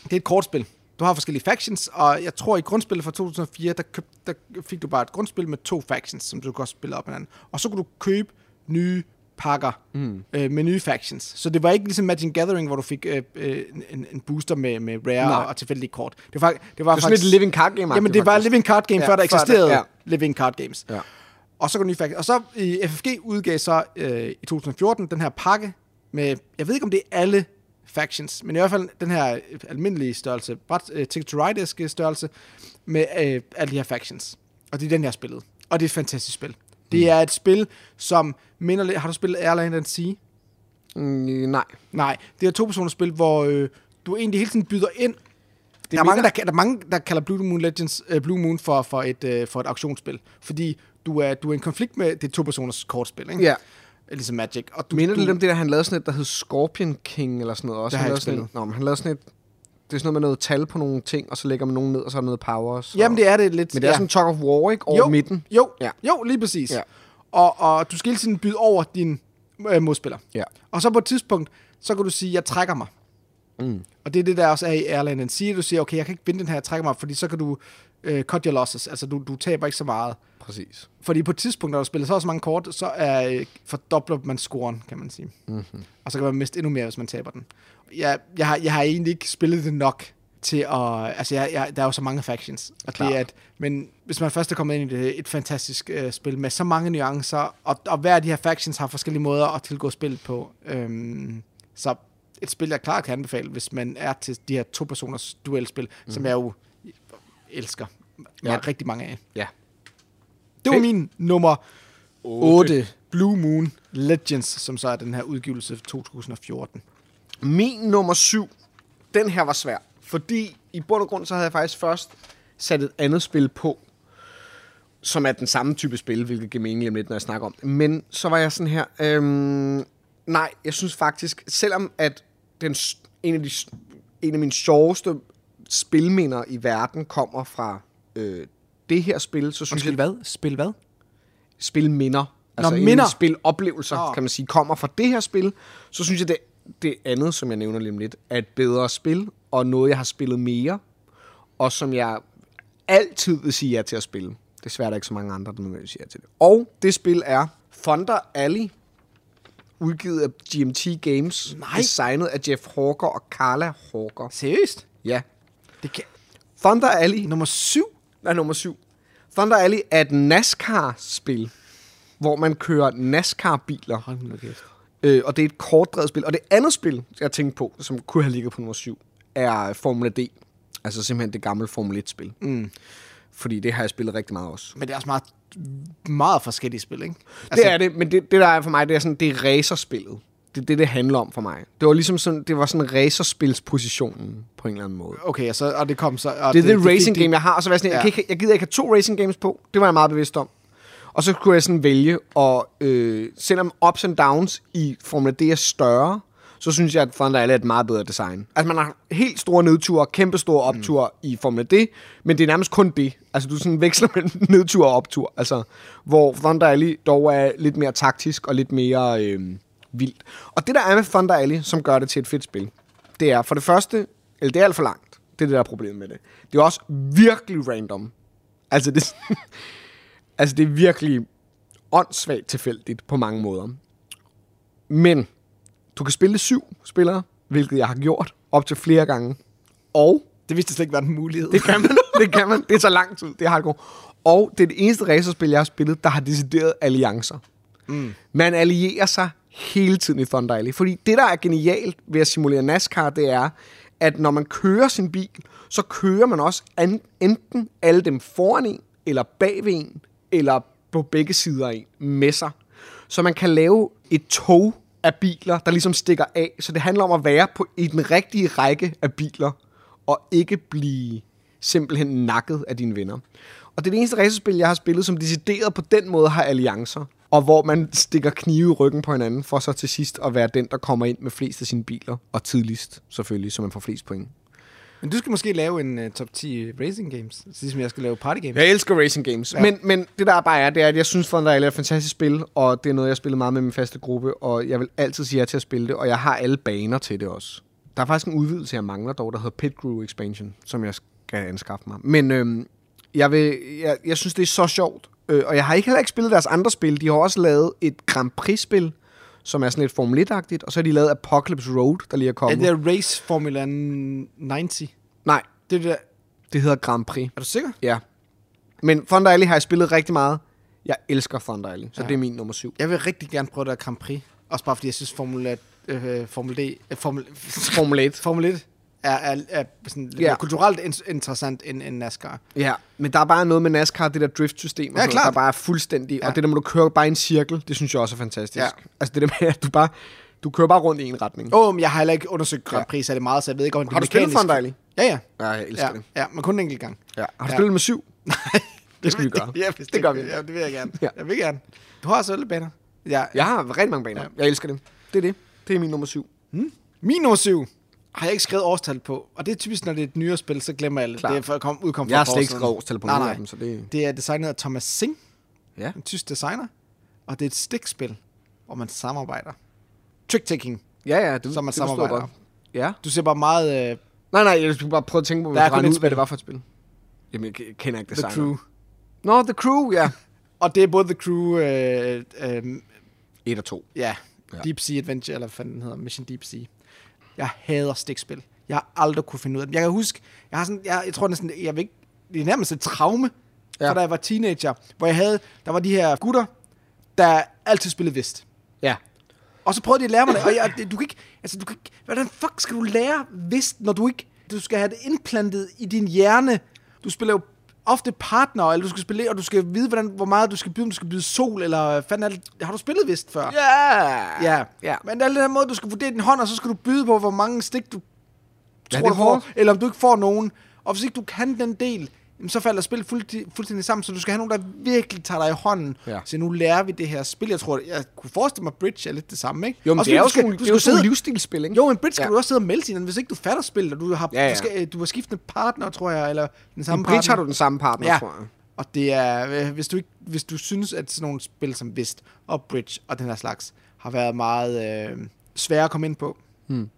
Speaker 1: det er et kortspil. Du har forskellige factions, og jeg tror i grundspillet fra 2004, der, køb, der fik du bare et grundspil med to factions, som du kan spille op med hinanden. Og så kunne du købe nye pakker mm. øh, med nye factions. Så det var ikke ligesom Magic Gathering, hvor du fik øh, øh, en, en booster med, med rare
Speaker 2: Nej.
Speaker 1: og, og tilfældige kort. Det var, det var,
Speaker 2: Det er sådan et living card game.
Speaker 1: Jamen, det var living card game,
Speaker 2: Ja,
Speaker 1: før der
Speaker 2: før det,
Speaker 1: eksisterede
Speaker 2: ja.
Speaker 1: ja. living card games.
Speaker 2: Ja.
Speaker 1: Og så går nye factions. Og så i FFG udgav så øh, i 2014 den her pakke med, jeg ved ikke om det er alle factions, men i hvert fald den her øh, almindelige størrelse, bræt, øh, Ticket to Ride størrelse, med øh, alle de her factions. Og det er den, jeg har spillet. Og det er et fantastisk spil. Det er et spil, som minder lidt... Har du spillet Airline and Sea?
Speaker 2: Mm, nej.
Speaker 1: Nej, det er to personers spil, hvor øh, du egentlig hele tiden byder ind.
Speaker 2: Det
Speaker 1: der, er mange, der, der er mange, der kalder Blue Moon Legends øh, Blue Moon for, for, et, øh, for et auktionsspil. Fordi du er, du er i en konflikt med det er to personers kortspil, ikke?
Speaker 2: Ja.
Speaker 1: Ligesom Magic. Og du,
Speaker 2: Minder
Speaker 1: du,
Speaker 2: det lidt om det der, han lavede sådan et, der hed Scorpion King eller sådan noget også?
Speaker 1: Det har
Speaker 2: han lavede sådan et, Nå, men han lavede sådan et, det er sådan noget med noget tal på nogle ting, og så lægger man nogen ned, og så er der noget powers.
Speaker 1: Jamen, det er det lidt.
Speaker 2: Men det er
Speaker 1: ja.
Speaker 2: sådan Talk of War, ikke? Over
Speaker 1: jo,
Speaker 2: midten.
Speaker 1: Jo,
Speaker 2: Ja.
Speaker 1: jo, lige præcis.
Speaker 2: Ja.
Speaker 1: Og, og du skal hele tiden byde over din øh, modspiller.
Speaker 2: Ja.
Speaker 1: Og så på et tidspunkt, så kan du sige, jeg trækker mig.
Speaker 2: Mm.
Speaker 1: Og det er det, der også er i Airline and Sea. Du siger, okay, jeg kan ikke vinde den her, jeg trækker mig, fordi så kan du øh, cut your losses. Altså, du, du taber ikke så meget.
Speaker 2: Præcis.
Speaker 1: Fordi på et tidspunkt, når du spiller så også mange kort, så er, øh, fordobler man scoren, kan man sige.
Speaker 2: Mm-hmm.
Speaker 1: Og så kan man miste endnu mere, hvis man taber den. Jeg, jeg, har, jeg har egentlig ikke spillet det nok til at... Altså, jeg, jeg, der er jo så mange factions. Og det er et, men hvis man først er kommet ind i det, et fantastisk øh, spil med så mange nuancer, og, og hver af de her factions har forskellige måder at tilgå spillet på. Øhm, så et spil, jeg klart kan anbefale, hvis man er til de her to-personers duelspil, mm. som jeg jo elsker. Jeg
Speaker 2: Ja.
Speaker 1: har rigtig mange af.
Speaker 2: Ja.
Speaker 1: Det var
Speaker 2: Fedt.
Speaker 1: min nummer
Speaker 2: Otte.
Speaker 1: 8. Blue Moon Legends, som så er den her udgivelse 2014.
Speaker 2: Min nummer syv, den her var svær. Fordi i bund og grund, så havde jeg faktisk først sat et andet spil på, som er den samme type spil, hvilket giver mening om lidt, når jeg snakker om det. Men så var jeg sådan her, øhm, nej, jeg synes faktisk, selvom at den, en, af de, en af mine sjoveste spilminder i verden kommer fra øh, det her spil, så synes jeg,
Speaker 1: hvad? Spil hvad?
Speaker 2: spilminder. Altså en
Speaker 1: minder.
Speaker 2: spiloplevelser,
Speaker 1: Nå.
Speaker 2: kan man sige, kommer fra det her spil, så synes jeg, det, det andet, som jeg nævner lige lidt, er et bedre spil, og noget, jeg har spillet mere, og som jeg altid vil sige ja til at spille. Desværre er der ikke så mange andre, der nødvendigvis siger ja til det. Og det spil er Thunder Alley, udgivet af GMT Games,
Speaker 1: Nej.
Speaker 2: designet af Jeff Hawker og Carla Hawker.
Speaker 1: Seriøst?
Speaker 2: Ja.
Speaker 1: Det kan...
Speaker 2: Thunder Alley
Speaker 1: Nummer 7?
Speaker 2: er nummer syv. Thunder Alley er et NASCAR-spil, hvor man kører NASCAR-biler.
Speaker 1: Hold nu kæft.
Speaker 2: Øh, og det er et kortdrevet spil. Og det andet spil, jeg tænkte på, som kunne have ligget på nummer syv, er Formula D. Altså simpelthen det gamle Formel 1-spil.
Speaker 1: Mm.
Speaker 2: Fordi det har jeg spillet rigtig meget også.
Speaker 1: Men det er også meget, meget forskellige spil, ikke?
Speaker 2: Altså, det er det, men det, det der er for mig, det er sådan, det er racerspillet. Det er det, det handler om for mig. Det var ligesom sådan, det var sådan racerspilspositionen på en eller anden måde.
Speaker 1: Okay, og, så, og det kom så... Og
Speaker 2: Det er det, det racing game, jeg har. Og så var jeg sådan, ja. jeg, kan ikke, jeg gider ikke have to racing games på. Det var jeg meget bevidst om. Og så kunne jeg sådan vælge, og øh, selvom ups and downs i Formel D er større, så synes jeg, at Thunder Alley er et meget bedre design. Altså man har helt store nedture, kæmpe store opture mm. i Formel D, men det er nærmest kun det. Altså du sådan veksler mellem nedtur og optur. Altså, hvor Thunder Alley dog er lidt mere taktisk og lidt mere øh, vildt. Og det der er med Thunder Alley, som gør det til et fedt spil, det er for det første, eller det er alt for langt. Det er det, der er problemet med det. Det er også virkelig random. Altså det, altså det er virkelig åndssvagt tilfældigt på mange måder. Men du kan spille syv spillere, hvilket jeg har gjort op til flere gange. Og
Speaker 1: Det vidste slet ikke var en mulighed.
Speaker 2: det kan man, det kan man. Det tager lang tid. Det er hardcore. Og det er det eneste racerspil, jeg har spillet, der har decideret alliancer. Mm. Man allierer sig hele tiden i Thunder Alley. Fordi det, der er genialt ved at simulere NASCAR, det er, at når man kører sin bil, så kører man også an, enten alle dem foran en, eller bag ved en, eller på begge sider af en, med sig. Så man kan lave et tog af biler, der ligesom stikker af. Så det handler om at være på, i den rigtige række af biler, og ikke blive simpelthen nakket af dine venner. Og det er det eneste racerspil, jeg har spillet, som decideret på den måde har alliancer. Og hvor man stikker knive i ryggen på hinanden, for så til sidst at være den, der kommer ind med flest af sine biler. Og tidligst, selvfølgelig, så man får flest point.
Speaker 1: Men du skal måske lave en uh, top 10 racing games, ligesom jeg skal lave party games.
Speaker 2: Jeg elsker racing games. Ja. Men, men det der bare er, det er, at jeg synes, Thunder Alley er et fantastisk spil, og det er noget, jeg spiller meget med min faste gruppe, og jeg vil altid sige ja til at spille det, og jeg har alle baner til det også. Der er faktisk en udvidelse, jeg mangler dog, der hedder Pit Crew Expansion, som jeg skal anskaffe mig. Men øhm, jeg, vil, jeg, jeg synes, det er så sjovt, øh, og jeg har ikke heller ikke spillet deres andre spil. De har også lavet et Grand Prix-spil, som er sådan lidt Formel 1-agtigt, og så har de lavet Apocalypse Road, der lige er
Speaker 1: Er
Speaker 2: kommet.
Speaker 1: det der Race Formula 90?
Speaker 2: Nej,
Speaker 1: Det er det der...
Speaker 2: det hedder Grand Prix.
Speaker 1: Er du sikker?
Speaker 2: Ja. Men Thunder Alley har jeg spillet rigtig meget. Jeg elsker Thunder Alley, så
Speaker 1: Ja.
Speaker 2: det er min nummer syv.
Speaker 1: Jeg vil rigtig gerne prøve det her Grand Prix. Også bare fordi jeg synes Formel, øh, Formel D... Øh, Formel,
Speaker 2: Formel 1.
Speaker 1: Formel 1 er, er, er sådan lidt
Speaker 2: Ja.
Speaker 1: mere kulturelt in- interessant end, end NASCAR.
Speaker 2: Ja, men der er bare noget med NASCAR, det der drift-system, og
Speaker 1: Ja, klart.
Speaker 2: der bare er fuldstændig...
Speaker 1: Ja.
Speaker 2: Og det der, må du køre bare i en cirkel, det synes jeg også er fantastisk.
Speaker 1: Ja.
Speaker 2: Altså det der med, at du bare... Du kører bare rundt i en retning.
Speaker 1: Åh, oh, men jeg har heller ikke undersøgt Grand
Speaker 2: Ja.
Speaker 1: Prix særlig meget, så jeg ved ikke, om det
Speaker 2: Har du spillet Thunder Alley?
Speaker 1: Ja, ja.
Speaker 2: Ja, jeg elsker
Speaker 1: Ja,
Speaker 2: det.
Speaker 1: ja, men kun en enkelt gang.
Speaker 2: Ja. Har du
Speaker 1: Ja.
Speaker 2: spillet med syv?
Speaker 1: Nej,
Speaker 2: Det skal vi gøre.
Speaker 1: Ja,
Speaker 2: Det gør vi.
Speaker 1: Ja, det vil jeg gerne.
Speaker 2: Ja.
Speaker 1: Jeg vil gerne. Du har også alle baner. Ja,
Speaker 2: Jeg har rigtig mange baner.
Speaker 1: Ja.
Speaker 2: Jeg elsker det. Det er det. Det er min nummer syv.
Speaker 1: Min nummer syv har jeg ikke skrevet årstal på, og det er typisk, når det er et nyere spil, så glemmer jeg det. Det er for at komme udkom for
Speaker 2: Jeg har slet ikke skrevet årstal på
Speaker 1: nej,
Speaker 2: nogen
Speaker 1: nej.
Speaker 2: af dem, så det...
Speaker 1: Det er designet af Thomas Singh,
Speaker 2: Ja.
Speaker 1: en tysk designer, og det er et stikspil, hvor man samarbejder. Trick-taking,
Speaker 2: Ja, ja, det,
Speaker 1: som man
Speaker 2: det
Speaker 1: samarbejder.
Speaker 2: godt. Ja.
Speaker 1: Du ser bare meget uh,
Speaker 2: Nej, nej, jeg skulle bare prøve at tænke på, om
Speaker 1: Der er
Speaker 2: ud, hvad det var for et spil. Jamen, jeg kender ikke
Speaker 1: The
Speaker 2: designer.
Speaker 1: Crew.
Speaker 2: Nå, The Crew, ja.
Speaker 1: Og det er både The Crew, uh, um,
Speaker 2: Et og to.
Speaker 1: ja,
Speaker 2: Ja.
Speaker 1: Deep Sea Adventure, eller hvad fanden den hedder, Mission Deep Sea. Jeg hader stikspil. Jeg har aldrig kunne finde ud af det. Jeg kan huske, jeg har sådan, jeg, jeg tror næsten, jeg vil ikke, det er nærmest et traume, ja. Fra da jeg var teenager, hvor jeg havde, der var de her gutter, der altid spillede vist.
Speaker 2: Ja.
Speaker 1: Og så prøvede de at lære mig det, og jeg, du kan ikke, altså du kan ikke, hvordan fuck skal du lære vist, når du ikke, du skal have det indplantet i din hjerne. Du spiller jo ofte partner, eller du skal spille, og du skal vide, hvordan, hvor meget du skal byde, om du skal byde sol, eller fanden er det, har du spillet vist før?
Speaker 2: Ja.
Speaker 1: Ja.
Speaker 2: Ja.
Speaker 1: Men alle den her måde, du skal vurdere din hånd, og så skal du byde på, hvor mange stik du
Speaker 2: Ja,
Speaker 1: tror,
Speaker 2: det
Speaker 1: du
Speaker 2: er
Speaker 1: får, eller om du ikke får nogen. Og hvis ikke du kan den del, jamen, så falder spillet fuldstændig, fuldstændig sammen, så du skal have nogen, der virkelig tager dig i hånden.
Speaker 2: Ja.
Speaker 1: Så nu lærer vi det her spil. Jeg tror, jeg kunne forestille mig, Bridge er lidt det samme, ikke?
Speaker 2: Jo, men
Speaker 1: Også
Speaker 2: det er jo
Speaker 1: du skal-
Speaker 2: sådan,
Speaker 1: du skal
Speaker 2: jo sådan
Speaker 1: sidde-
Speaker 2: et livsstilsspil, ikke?
Speaker 1: Jo, men Bridge skal
Speaker 2: Ja.
Speaker 1: du også sidde og melde hinanden, hvis ikke du fatter spillet, og du har,
Speaker 2: Ja, ja.
Speaker 1: Du, skal, du har skiftende partner, tror jeg, eller den samme
Speaker 2: Som Bridge har
Speaker 1: partner.
Speaker 2: du den samme partner,
Speaker 1: Ja.
Speaker 2: tror jeg.
Speaker 1: Og det er, øh, hvis du, ikke, hvis du synes, at sådan nogle spil som Vist og Bridge og den her slags har været meget øh, svære at komme ind på,
Speaker 2: Hmm.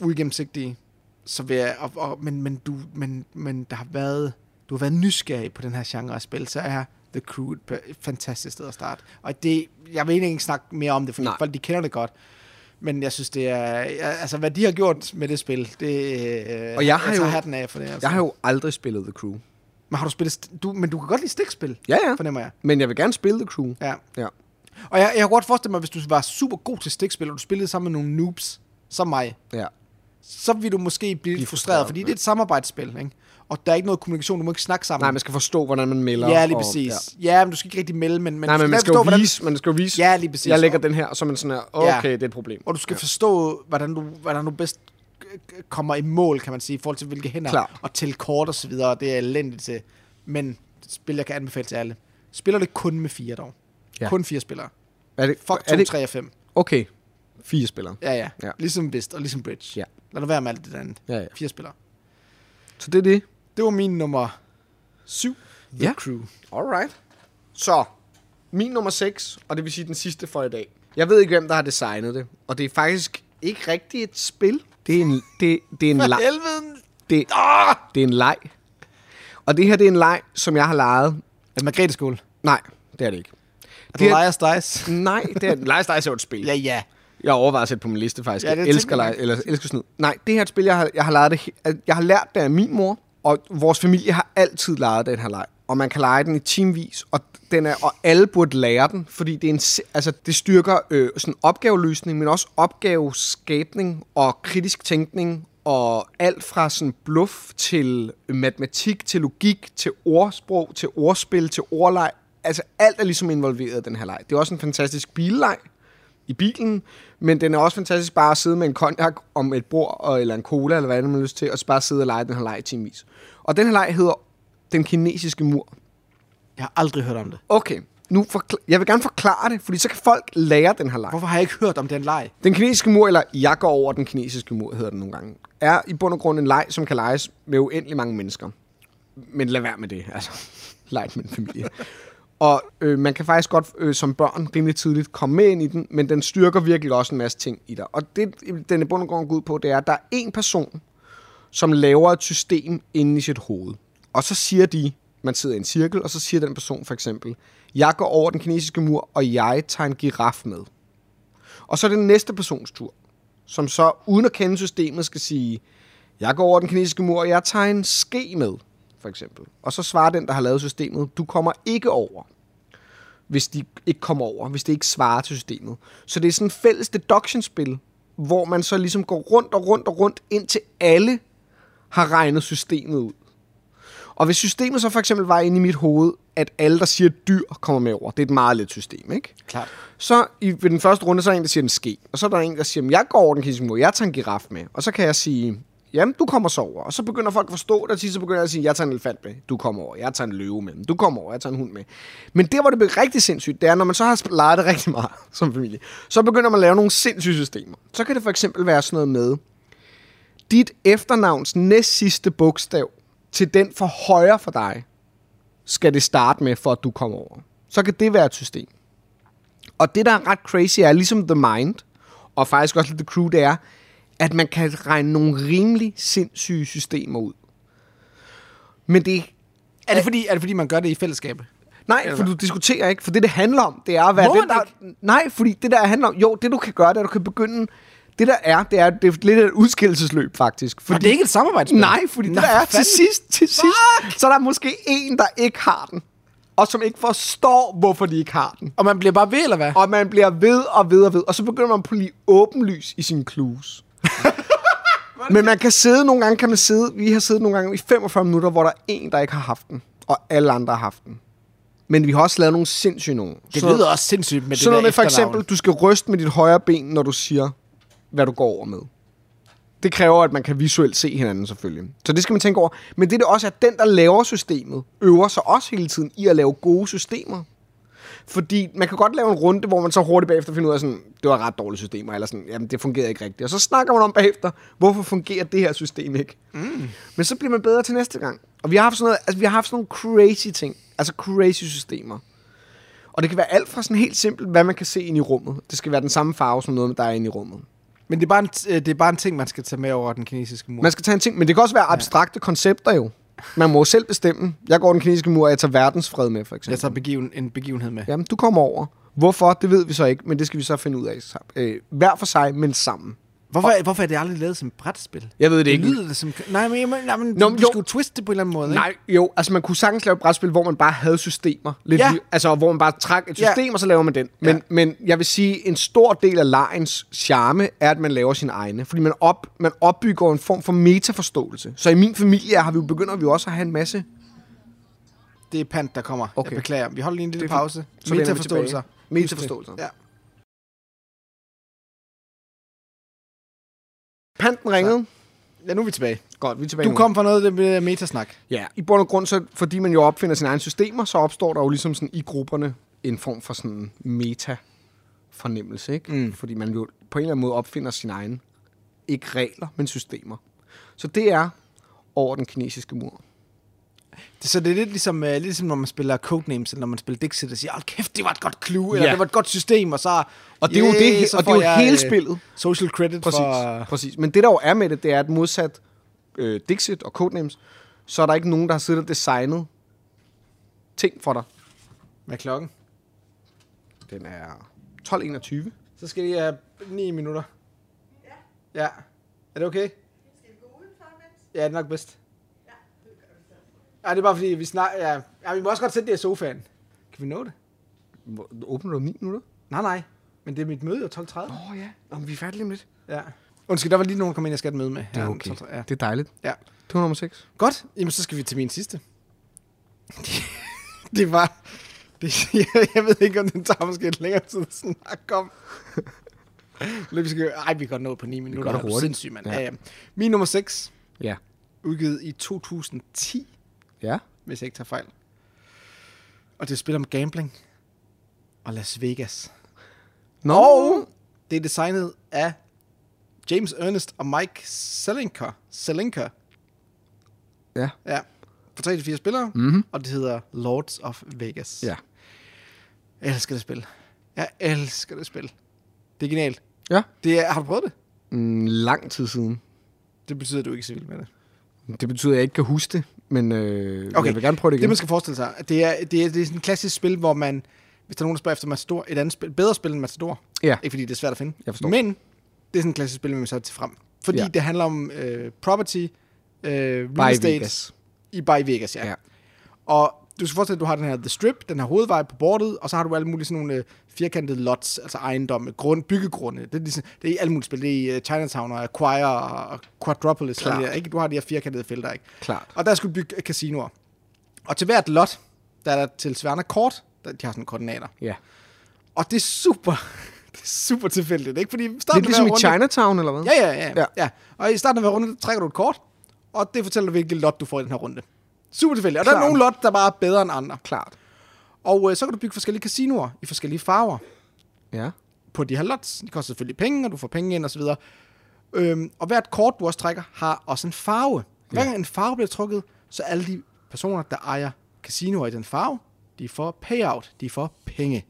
Speaker 1: uigennemsigtige, så vil jeg, og, og, men, men, du, men, men der har været, du har været nysgerrig på den her genre af spil, så er The Crew et, fantastisk sted at starte. Og det, jeg vil egentlig ikke snakke mere om det, for
Speaker 2: Nej.
Speaker 1: folk de kender det godt. Men jeg synes, det er... jeg- Altså, hvad de har gjort med det spil, det...
Speaker 2: Og jeg har
Speaker 1: tager
Speaker 2: jo-
Speaker 1: hatten af for det. Altså.
Speaker 2: Jeg har jo aldrig spillet The Crew.
Speaker 1: Men har du spillet... Du, men du kan godt lide stikspil,
Speaker 2: Ja, ja.
Speaker 1: fornemmer jeg.
Speaker 2: Men jeg vil gerne spille The Crew.
Speaker 1: Ja.
Speaker 2: Ja.
Speaker 1: Og jeg, jeg kan godt forestille mig, hvis du var super god til stikspil, og du spillede sammen med nogle noobs, som mig,
Speaker 2: Ja.
Speaker 1: så vil du måske blive, blive frustreret,
Speaker 2: frustreret,
Speaker 1: fordi
Speaker 2: ja.
Speaker 1: det er et samarbejdsspil, ikke? Og der er ikke noget kommunikation, du må ikke snakke sammen.
Speaker 2: Nej, man skal forstå, hvordan man melder.
Speaker 1: ja, lige
Speaker 2: og-
Speaker 1: præcis. Ja. ja, men du skal ikke rigtig melde, men, men
Speaker 2: Nej, men man skal
Speaker 1: forstå,
Speaker 2: jo
Speaker 1: hvordan-
Speaker 2: vise, man skal jo vise,
Speaker 1: Ja, lige præcis.
Speaker 2: jeg lægger den her, og så er man sådan her, okay,
Speaker 1: Ja.
Speaker 2: det er et problem.
Speaker 1: Og du skal ja. forstå, hvordan du, hvordan du bedst kommer i mål, kan man sige, i forhold til hvilke hænder,
Speaker 2: Klar.
Speaker 1: og til kort og så videre, det er elendigt til. Men spil, jeg kan anbefale til alle. Spiller det kun med fire dog. Ja. Kun fire spillere.
Speaker 2: Er det,
Speaker 1: Fuck
Speaker 2: er
Speaker 1: 2,
Speaker 2: det,
Speaker 1: 3 og 5.
Speaker 2: Okay, fire spillere.
Speaker 1: Ja, ja,
Speaker 2: Ja.
Speaker 1: Ligesom Vist og ligesom Bridge.
Speaker 2: Ja.
Speaker 1: Lad nu være med alt det andet.
Speaker 2: Ja, ja.
Speaker 1: Fire spillere.
Speaker 2: Så det er det.
Speaker 1: Det var min nummer 7. The
Speaker 2: Ja.
Speaker 1: Crew.
Speaker 2: Alright. Så, min nummer 6, og det vil sige den sidste for i dag. Jeg ved ikke, hvem der har designet det, og det er faktisk ikke rigtig et spil. Det er en, det, det er en leg.
Speaker 1: Helvede!
Speaker 2: Det, det er en leg. Og det her, det er en leg, som jeg har lejet.
Speaker 1: Er det Margrethe skole?
Speaker 2: Nej, det er det ikke.
Speaker 1: Er
Speaker 2: Det er-
Speaker 1: Liars Dice?
Speaker 2: Nej, det er Lies Dice er jo et spil.
Speaker 1: ja, ja.
Speaker 2: Jeg overvejer at sætte på min liste faktisk.
Speaker 1: Ja, det
Speaker 2: jeg elsker, lege, eller, elsker snyd. Nej, det her er et spil, jeg har, jeg har, lejet det, jeg har lært det af min mor, og vores familie har altid lejet den her leg. Og man kan lege den i teamvis, og, den er, og alle burde lære den, fordi det, er en, altså, det styrker øh, sådan opgaveløsning, men også opgaveskabning og kritisk tænkning, og alt fra sådan bluff til matematik, til logik, til ordsprog, til ordspil, til ordleg. Altså alt er ligesom involveret i den her leg. Det er også en fantastisk billeg, i bilen, men den er også fantastisk bare at sidde med en cognac om et bord, og, eller en cola, eller hvad man har lyst til, og så bare sidde og lege den her leg i timevis. Og den her leg hedder Den kinesiske mur.
Speaker 1: Jeg har aldrig hørt om det.
Speaker 2: Okay, nu forkl- jeg vil gerne forklare det, fordi så kan folk lære den her leg.
Speaker 1: Hvorfor har jeg ikke hørt om den leg?
Speaker 2: Den kinesiske mur, eller jeg går over den kinesiske mur, hedder den nogle gange, er i bund og grund en leg, som kan leges med uendelig mange mennesker. Men lad være med det, altså. Leg med en familie. Og øh, man kan faktisk godt øh, som børn rimelig tidligt komme med ind i den, men den styrker virkelig også en masse ting i dig. Og det, den i bund og grund går ud på, det er, at der er en person, som laver et system inde i sit hoved. Og så siger de, man sidder i en cirkel, og så siger den person for eksempel, jeg går over den kinesiske mur, og jeg tager en giraf med. Og så er det den næste persons tur, som så uden at kende systemet skal sige, jeg går over den kinesiske mur, og jeg tager en ske med, for eksempel. Og så svarer den, der har lavet systemet, du kommer ikke over. hvis de ikke kommer over, hvis det ikke svarer til systemet. Så det er sådan et fælles deduction-spil, hvor man så ligesom går rundt og rundt og rundt, indtil alle har regnet systemet ud. Og hvis systemet så for eksempel var inde i mit hoved, at alle, der siger dyr, kommer med over. Det er et meget let system, ikke?
Speaker 1: Klart.
Speaker 2: Så i, ved den første runde, så er der en, der siger en ske. Og så er der en, der siger, "Jamen, jeg går over den kinesiske mur, jeg tager en giraf med. Og så kan jeg sige, jamen, du kommer så over. Og så begynder folk at forstå det, og så begynder jeg at sige, jeg tager en elefant med, du kommer over. Jeg tager en løve med, du kommer over, jeg tager en hund med. Men der, hvor det bliver rigtig sindssygt, det er, når man så har leget det rigtig meget som familie, så begynder man at lave nogle sindssyge systemer. Så kan det for eksempel være sådan noget med, dit efternavns næst sidste bogstav til den for højre for dig, skal det starte med, for at du kommer over. Så kan det være et system. Og det, der er ret crazy, er ligesom The Mind, og faktisk også lidt The Crew, det er, at man kan regne nogle rimelig sindssyge systemer ud. Men det
Speaker 1: Er det, fordi, er det fordi, man gør det i fællesskab?
Speaker 2: Nej, for du diskuterer ikke, for det, det handler om, det er at være
Speaker 1: Må
Speaker 2: den, der... Nej, fordi det, der handler om... Jo, det du kan gøre, det er, at du kan begynde... Det der er, det er, det er lidt et udskillelsesløb, faktisk.
Speaker 1: For det er ikke et samarbejdsspil?
Speaker 2: Nej, fordi det
Speaker 1: Nå,
Speaker 2: der er til sidst, til sidst, så er der måske en, der ikke har den. Og som ikke forstår, hvorfor de ikke har den.
Speaker 1: Og man bliver bare ved, eller hvad?
Speaker 2: Og man bliver ved og ved og ved. Og så begynder man på at blive åbenlys i sine clues. Men man kan sidde, nogle gange kan man sidde, vi har siddet nogle gange i 45 minutter, hvor der er en, der ikke har haft den. Og alle andre har haft den. Men vi har også lavet nogle sindssyge nogen.
Speaker 1: Det
Speaker 2: Så-
Speaker 1: lyder også sindssygt med
Speaker 2: sådan
Speaker 1: det
Speaker 2: noget
Speaker 1: der
Speaker 2: med for eksempel, du skal ryste med dit højre ben, når du siger, hvad du går over med. Det kræver, at man kan visuelt se hinanden selvfølgelig. Så det skal man tænke over. Men det er det også, at den, der laver systemet, øver sig også hele tiden i at lave gode systemer. Fordi man kan godt lave en runde, hvor man så hurtigt bagefter finder ud af, sådan, det var ret dårlige systemer, eller sådan, jamen det fungerer ikke rigtigt. Og så snakker man om bagefter, hvorfor fungerer det her system ikke? Mm. Men så bliver man bedre til næste gang. Og vi har haft sådan, noget, altså, vi har haft sådan nogle crazy ting, altså crazy systemer. Og det kan være alt fra sådan helt simpelt, hvad man kan se ind i rummet. Det skal være den samme farve som noget, der er inde i rummet.
Speaker 1: Men det er, bare en, øh, det er bare en ting, man skal tage med over den kinesiske mur.
Speaker 2: Man skal tage en ting, men det kan også være abstrakte koncepter jo. Man må selv bestemme. Jeg går den kinesiske mur, og jeg tager verdensfred med, for eksempel.
Speaker 1: Jeg tager begiven, en begivenhed med.
Speaker 2: Jamen, du kommer over. Hvorfor? Det ved vi så ikke, men det skal vi så finde ud af. Øh, hver for sig, men sammen.
Speaker 1: Hvorfor, er- hvorfor er det aldrig lavet som et brætspil?
Speaker 2: Jeg ved det
Speaker 1: Det
Speaker 2: ikke.
Speaker 1: lyder det som... Nej, men, nej, men
Speaker 2: Nå,
Speaker 1: du,
Speaker 2: jo.
Speaker 1: skal jo twiste det på en eller anden måde,
Speaker 2: Nej, jo, altså man kunne sagtens lave et brætspil, hvor man bare havde systemer. Lidt
Speaker 1: Ja.
Speaker 2: ja. Altså, hvor man bare trak et
Speaker 1: Ja.
Speaker 2: system, og så laver man den. Men,
Speaker 1: Ja.
Speaker 2: men jeg vil sige, en stor del af lejens charme er, at man laver sin egne. Fordi man, op, man opbygger en form for metaforståelse. Så i min familie har vi begynder vi også at have en masse?
Speaker 1: Det er Pant, der kommer. Okay. Jeg beklager. Vi holder lige en lille pause. Metaforståelser.
Speaker 2: metaforståelser.
Speaker 1: Ja.
Speaker 2: Panten ringede.
Speaker 1: ja, nu er vi tilbage.
Speaker 2: Godt, vi er tilbage
Speaker 1: Du
Speaker 2: nu.
Speaker 1: kom fra noget af det metasnak.
Speaker 2: Ja, i bund og grund, så, fordi man jo opfinder sine egne systemer, så opstår der jo ligesom sådan i grupperne en form for sådan meta-fornemmelse, ikke?
Speaker 1: Mm.
Speaker 2: Fordi man jo på en eller anden måde opfinder sine egne, ikke regler, men systemer. Så det er over den kinesiske mur.
Speaker 1: Det, så det er lidt ligesom, uh, lidt ligesom, når man spiller Codenames, eller når man spiller Dixit, og siger, hold kæft, det var et godt clue, eller
Speaker 2: Ja.
Speaker 1: det var et godt system, og så...
Speaker 2: Og det er jo, det, og det er jo
Speaker 1: jeg,
Speaker 2: hele
Speaker 1: øh,
Speaker 2: spillet.
Speaker 1: Social credit
Speaker 2: Præcis,
Speaker 1: for...
Speaker 2: præcis. Men det, der jo er med det, det er, at modsat øh, Dixit og Codenames, så er der ikke nogen, der har siddet og designet ting for dig.
Speaker 1: Hvad er klokken?
Speaker 2: Den er 12.21.
Speaker 1: Så skal I have 9 minutter. Ja. Ja. Er det okay? Ja, det er nok bedst. Ja, det er bare fordi, vi snakker... Ja. ja, vi må også godt sætte det i sofaen. Kan vi nå det?
Speaker 2: Hvor- Åbner du om 9 minutter?
Speaker 1: Nej, nej. Men det er mit møde jo 12.30.
Speaker 2: Åh oh, ja, men vi er færdige lige om lidt.
Speaker 1: Ja. Undskyld, der var lige nogen, der kom ind, jeg skal have et møde med.
Speaker 2: Det er
Speaker 1: Ja,
Speaker 2: okay.
Speaker 1: 12.30, Ja.
Speaker 2: Det er dejligt.
Speaker 1: ja.
Speaker 2: Det var nummer 6.
Speaker 1: Godt. Jamen, så skal vi til min sidste. det var... Det, jeg, jeg ved ikke, om den tager måske lidt længere tid at snakke om. Skal, ej, vi kan godt nå på 9 minutter.
Speaker 2: det
Speaker 1: Er du
Speaker 2: hurtigt.
Speaker 1: Mand. Ja.
Speaker 2: Ja.
Speaker 1: Ja, ja. Min nummer 6,
Speaker 2: Ja.
Speaker 1: udgivet i 2010,
Speaker 2: Ja.
Speaker 1: hvis jeg ikke tager fejl. Og det er et spil om gambling og Las Vegas.
Speaker 2: Nå.
Speaker 1: Og det er designet af James Ernest og Mike Selinker. Selinker.
Speaker 2: Ja.
Speaker 1: Ja. For 3-4 spillere.
Speaker 2: Mhm.
Speaker 1: Og det hedder Lords of Vegas.
Speaker 2: Ja.
Speaker 1: Jeg elsker det spil. Jeg elsker det spil. Det er genialt.
Speaker 2: Ja.
Speaker 1: Det er, har du prøvet det?
Speaker 2: Mm, lang tid siden.
Speaker 1: Det betyder, at du ikke er så vild med det.
Speaker 2: Det betyder, at jeg ikke kan huske det, men øh,
Speaker 1: Okay.
Speaker 2: jeg vil gerne prøve det
Speaker 1: Det,
Speaker 2: igen.
Speaker 1: man skal forestille sig, det er, det er, det er sådan et klassisk spil, hvor man, hvis der er nogen, der spørger efter Matador, et andet spil, bedre spil end Matador.
Speaker 2: Ja.
Speaker 1: Ikke fordi det er svært at finde.
Speaker 2: Jeg forstår.
Speaker 1: Men det er sådan et klassisk spil, man så til frem. Fordi
Speaker 2: Ja.
Speaker 1: det handler om øh, property, øh, real
Speaker 2: i
Speaker 1: estate
Speaker 2: Vegas.
Speaker 1: i i Vegas, ja.
Speaker 2: Ja.
Speaker 1: Og du skal forestille at du har den her The Strip, den her hovedvej på bordet, og så har du alle mulige sådan nogle øh, firkantede lots, altså ejendomme, grund, byggegrunde. Det er, ligesom, det er i alle mulige spil. Det er i uh, Chinatown og Acquire og Quadropolis.
Speaker 2: Klart.
Speaker 1: Og det er, ikke? Du har de her firkantede felter, ikke?
Speaker 2: Klart.
Speaker 1: Og der skal du bygge casinoer. Og til hvert lot, der er der tilsvarende kort. Der, de har sådan koordinater.
Speaker 2: Ja.
Speaker 1: Og det er super, det er super tilfældigt, ikke? Fordi i
Speaker 2: Det
Speaker 1: starten
Speaker 2: er ligesom i
Speaker 1: runde-
Speaker 2: Chinatown, eller hvad?
Speaker 1: Ja, ja, ja,
Speaker 2: Ja.
Speaker 1: ja. Og i starten af hver runde, der trækker du et kort, og det fortæller dig, hvilket lot du får i den her runde. Super tilfældigt. Og der er
Speaker 2: Klart.
Speaker 1: nogle lot, der bare er bedre end andre.
Speaker 2: Klart.
Speaker 1: Og øh, så kan du bygge forskellige casinoer i forskellige farver
Speaker 2: Ja.
Speaker 1: på de her lots. De koster selvfølgelig penge, og du får penge ind osv. Øhm, og hvert kort, du også trækker, har også en farve. Hver gang en farve bliver trukket, så alle de personer, der ejer casinoer i den farve, de får payout, de får penge.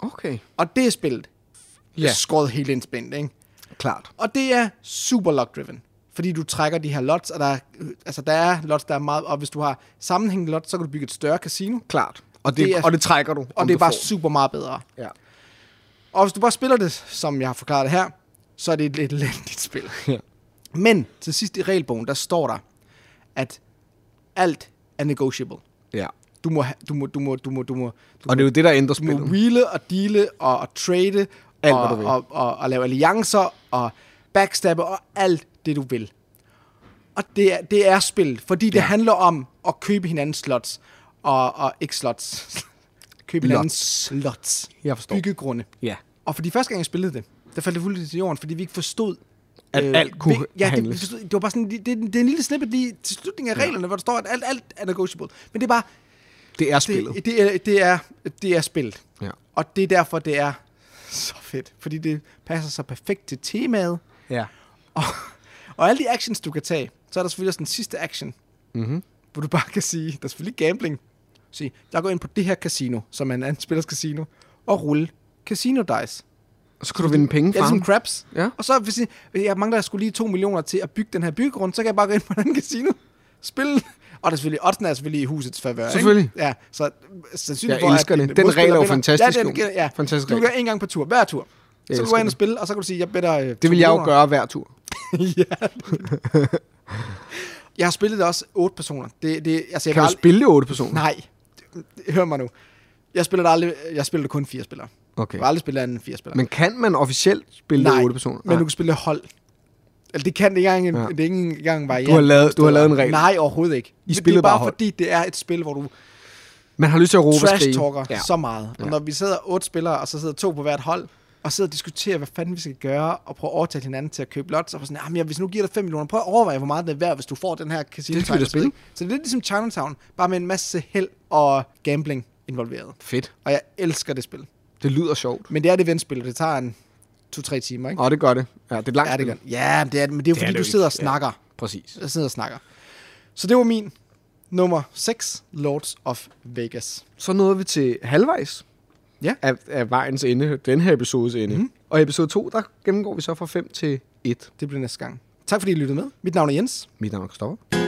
Speaker 2: Okay.
Speaker 1: Og det er spillet.
Speaker 2: Ja.
Speaker 1: Ja. Skåret helt indspændt, ikke?
Speaker 2: Klart.
Speaker 1: Og det er super luck-driven. Fordi du trækker de her lots, og der er, altså der er lots, der er meget... Og hvis du har sammenhængende lots, så kan du bygge et større casino.
Speaker 2: Klart. Og det,
Speaker 1: Det er-
Speaker 2: og det trækker du.
Speaker 1: Og det er bare
Speaker 2: får.
Speaker 1: super meget bedre.
Speaker 2: Ja.
Speaker 1: Og hvis du bare spiller det, som jeg har forklaret det her, så er det et lidt elendigt spil.
Speaker 2: Ja.
Speaker 1: Men til sidst i regelbogen, der står der, at alt er negotiable.
Speaker 2: ja.
Speaker 1: Du må, du må, du må, du må, du må, du
Speaker 2: Og det er jo det, der ændrer
Speaker 1: du må
Speaker 2: spillet.
Speaker 1: wheele og deale og, og trade
Speaker 2: Alt,
Speaker 1: og,
Speaker 2: vil.
Speaker 1: og, og, og, lave alliancer og backstabbe og alt det, du vil. Og det er, det er spil, fordi det
Speaker 2: Ja.
Speaker 1: ja. handler om at købe hinandens slots og, og ikke slots. købe hinandens lots.
Speaker 2: Jeg forstår.
Speaker 1: Byggegrunde.
Speaker 2: Ja.
Speaker 1: Og fordi første gang jeg spillede det, der faldt det fuldstændig til jorden, fordi vi ikke forstod...
Speaker 2: At alt kunne
Speaker 1: vi- ja, det,
Speaker 2: handles.
Speaker 1: forstod, det var bare sådan, det, det, det er en lille snippet lige til slutningen af reglerne, hvor der står, at alt, alt er negotiable. Men det er bare,
Speaker 2: Det er spillet.
Speaker 1: det, det, er, det, er, det er spillet.
Speaker 2: Ja.
Speaker 1: Og det er derfor, det er så fedt. Fordi det passer så perfekt til temaet.
Speaker 2: Ja.
Speaker 1: Og, og alle de actions, du kan tage, så er der selvfølgelig også den sidste action,
Speaker 2: Mm-hmm.
Speaker 1: hvor du bare kan sige, der er selvfølgelig gambling. Sige, jeg går ind på det her casino, som er en anden spillers casino, og rulle casino dice.
Speaker 2: Og så kan du vinde penge
Speaker 1: Ja,
Speaker 2: fra
Speaker 1: ligesom
Speaker 2: ham.
Speaker 1: craps.
Speaker 2: Ja.
Speaker 1: Og så hvis jeg, jeg mangler skulle lige 2 millioner til at bygge den her byggegrund, så kan jeg bare gå ind på den casino, spille, og der er selvfølgelig, oddsene er selvfølgelig i husets favør.
Speaker 2: Selvfølgelig.
Speaker 1: Ikke? Ja, så sandsynligt
Speaker 2: Jeg elsker det. Den regel er jo fantastisk
Speaker 1: Ja, den, ja.
Speaker 2: Fantastisk
Speaker 1: Du gør en gang per tur, hver tur.
Speaker 2: Jeg
Speaker 1: Så kan du gå ind og
Speaker 2: det.
Speaker 1: spille, og så kan du sige, jeg bedder øh,
Speaker 2: Det vil jeg jo gøre hver tur.
Speaker 1: ja. jeg har spillet det også otte personer. Det, det, altså, jeg
Speaker 2: Kan du spille det otte personer?
Speaker 1: Nej. Hør mig nu. Jeg spiller det aldrig, jeg spiller det kun fire spillere.
Speaker 2: Okay.
Speaker 1: Jeg har aldrig spillet andet end fire spillere.
Speaker 2: Men kan man officielt spille det
Speaker 1: Nej,
Speaker 2: otte personer?
Speaker 1: men du kan spille hold. Eller det kan det ikke engang,
Speaker 2: Ja.
Speaker 1: det er ikke engang variant.
Speaker 2: Du har lavet- du har lavet en regel.
Speaker 1: Nej, overhovedet ikke.
Speaker 2: Spillede
Speaker 1: det er bare
Speaker 2: hold.
Speaker 1: fordi, det er et spil, hvor du
Speaker 2: Man har lyst til at råbe
Speaker 1: trash-talker
Speaker 2: ja.
Speaker 1: så meget. Og
Speaker 2: Ja.
Speaker 1: når vi sidder otte spillere, og så sidder to på hvert hold, og sidder og diskuterer, hvad fanden vi skal gøre, og prøver at overtale hinanden til at købe lots, og sådan, jamen, hvis nu giver dig 5 millioner, prøv at overveje, hvor meget det er værd, hvis du får den her casino.
Speaker 2: Det skal spille.
Speaker 1: Så det er lidt ligesom Chinatown, bare med en masse held og gambling involveret.
Speaker 2: Fedt.
Speaker 1: Og jeg elsker det spil.
Speaker 2: Det lyder sjovt.
Speaker 1: Men det er et eventspil, og det tager en to-tre timer, ikke?
Speaker 2: Og det gør det. Ja, det er langt.
Speaker 1: Ja, det gør det. Ja, men det er, men det er jo
Speaker 2: Det er
Speaker 1: fordi,
Speaker 2: det
Speaker 1: du sidder og
Speaker 2: ikke. Ja.
Speaker 1: snakker.
Speaker 2: Præcis.
Speaker 1: Jeg sidder og snakker. Så det var min nummer 6, Lords of Vegas.
Speaker 2: Så nåede vi til halvvejs
Speaker 1: Ja.
Speaker 2: af, af vejens ende, den her episodes ende. Mm. Og i episode 2, der gennemgår vi så fra 5 til 1.
Speaker 1: Det bliver næste gang. Tak fordi I lyttede med. Mit navn er Jens.
Speaker 2: Mit navn er Christoffer.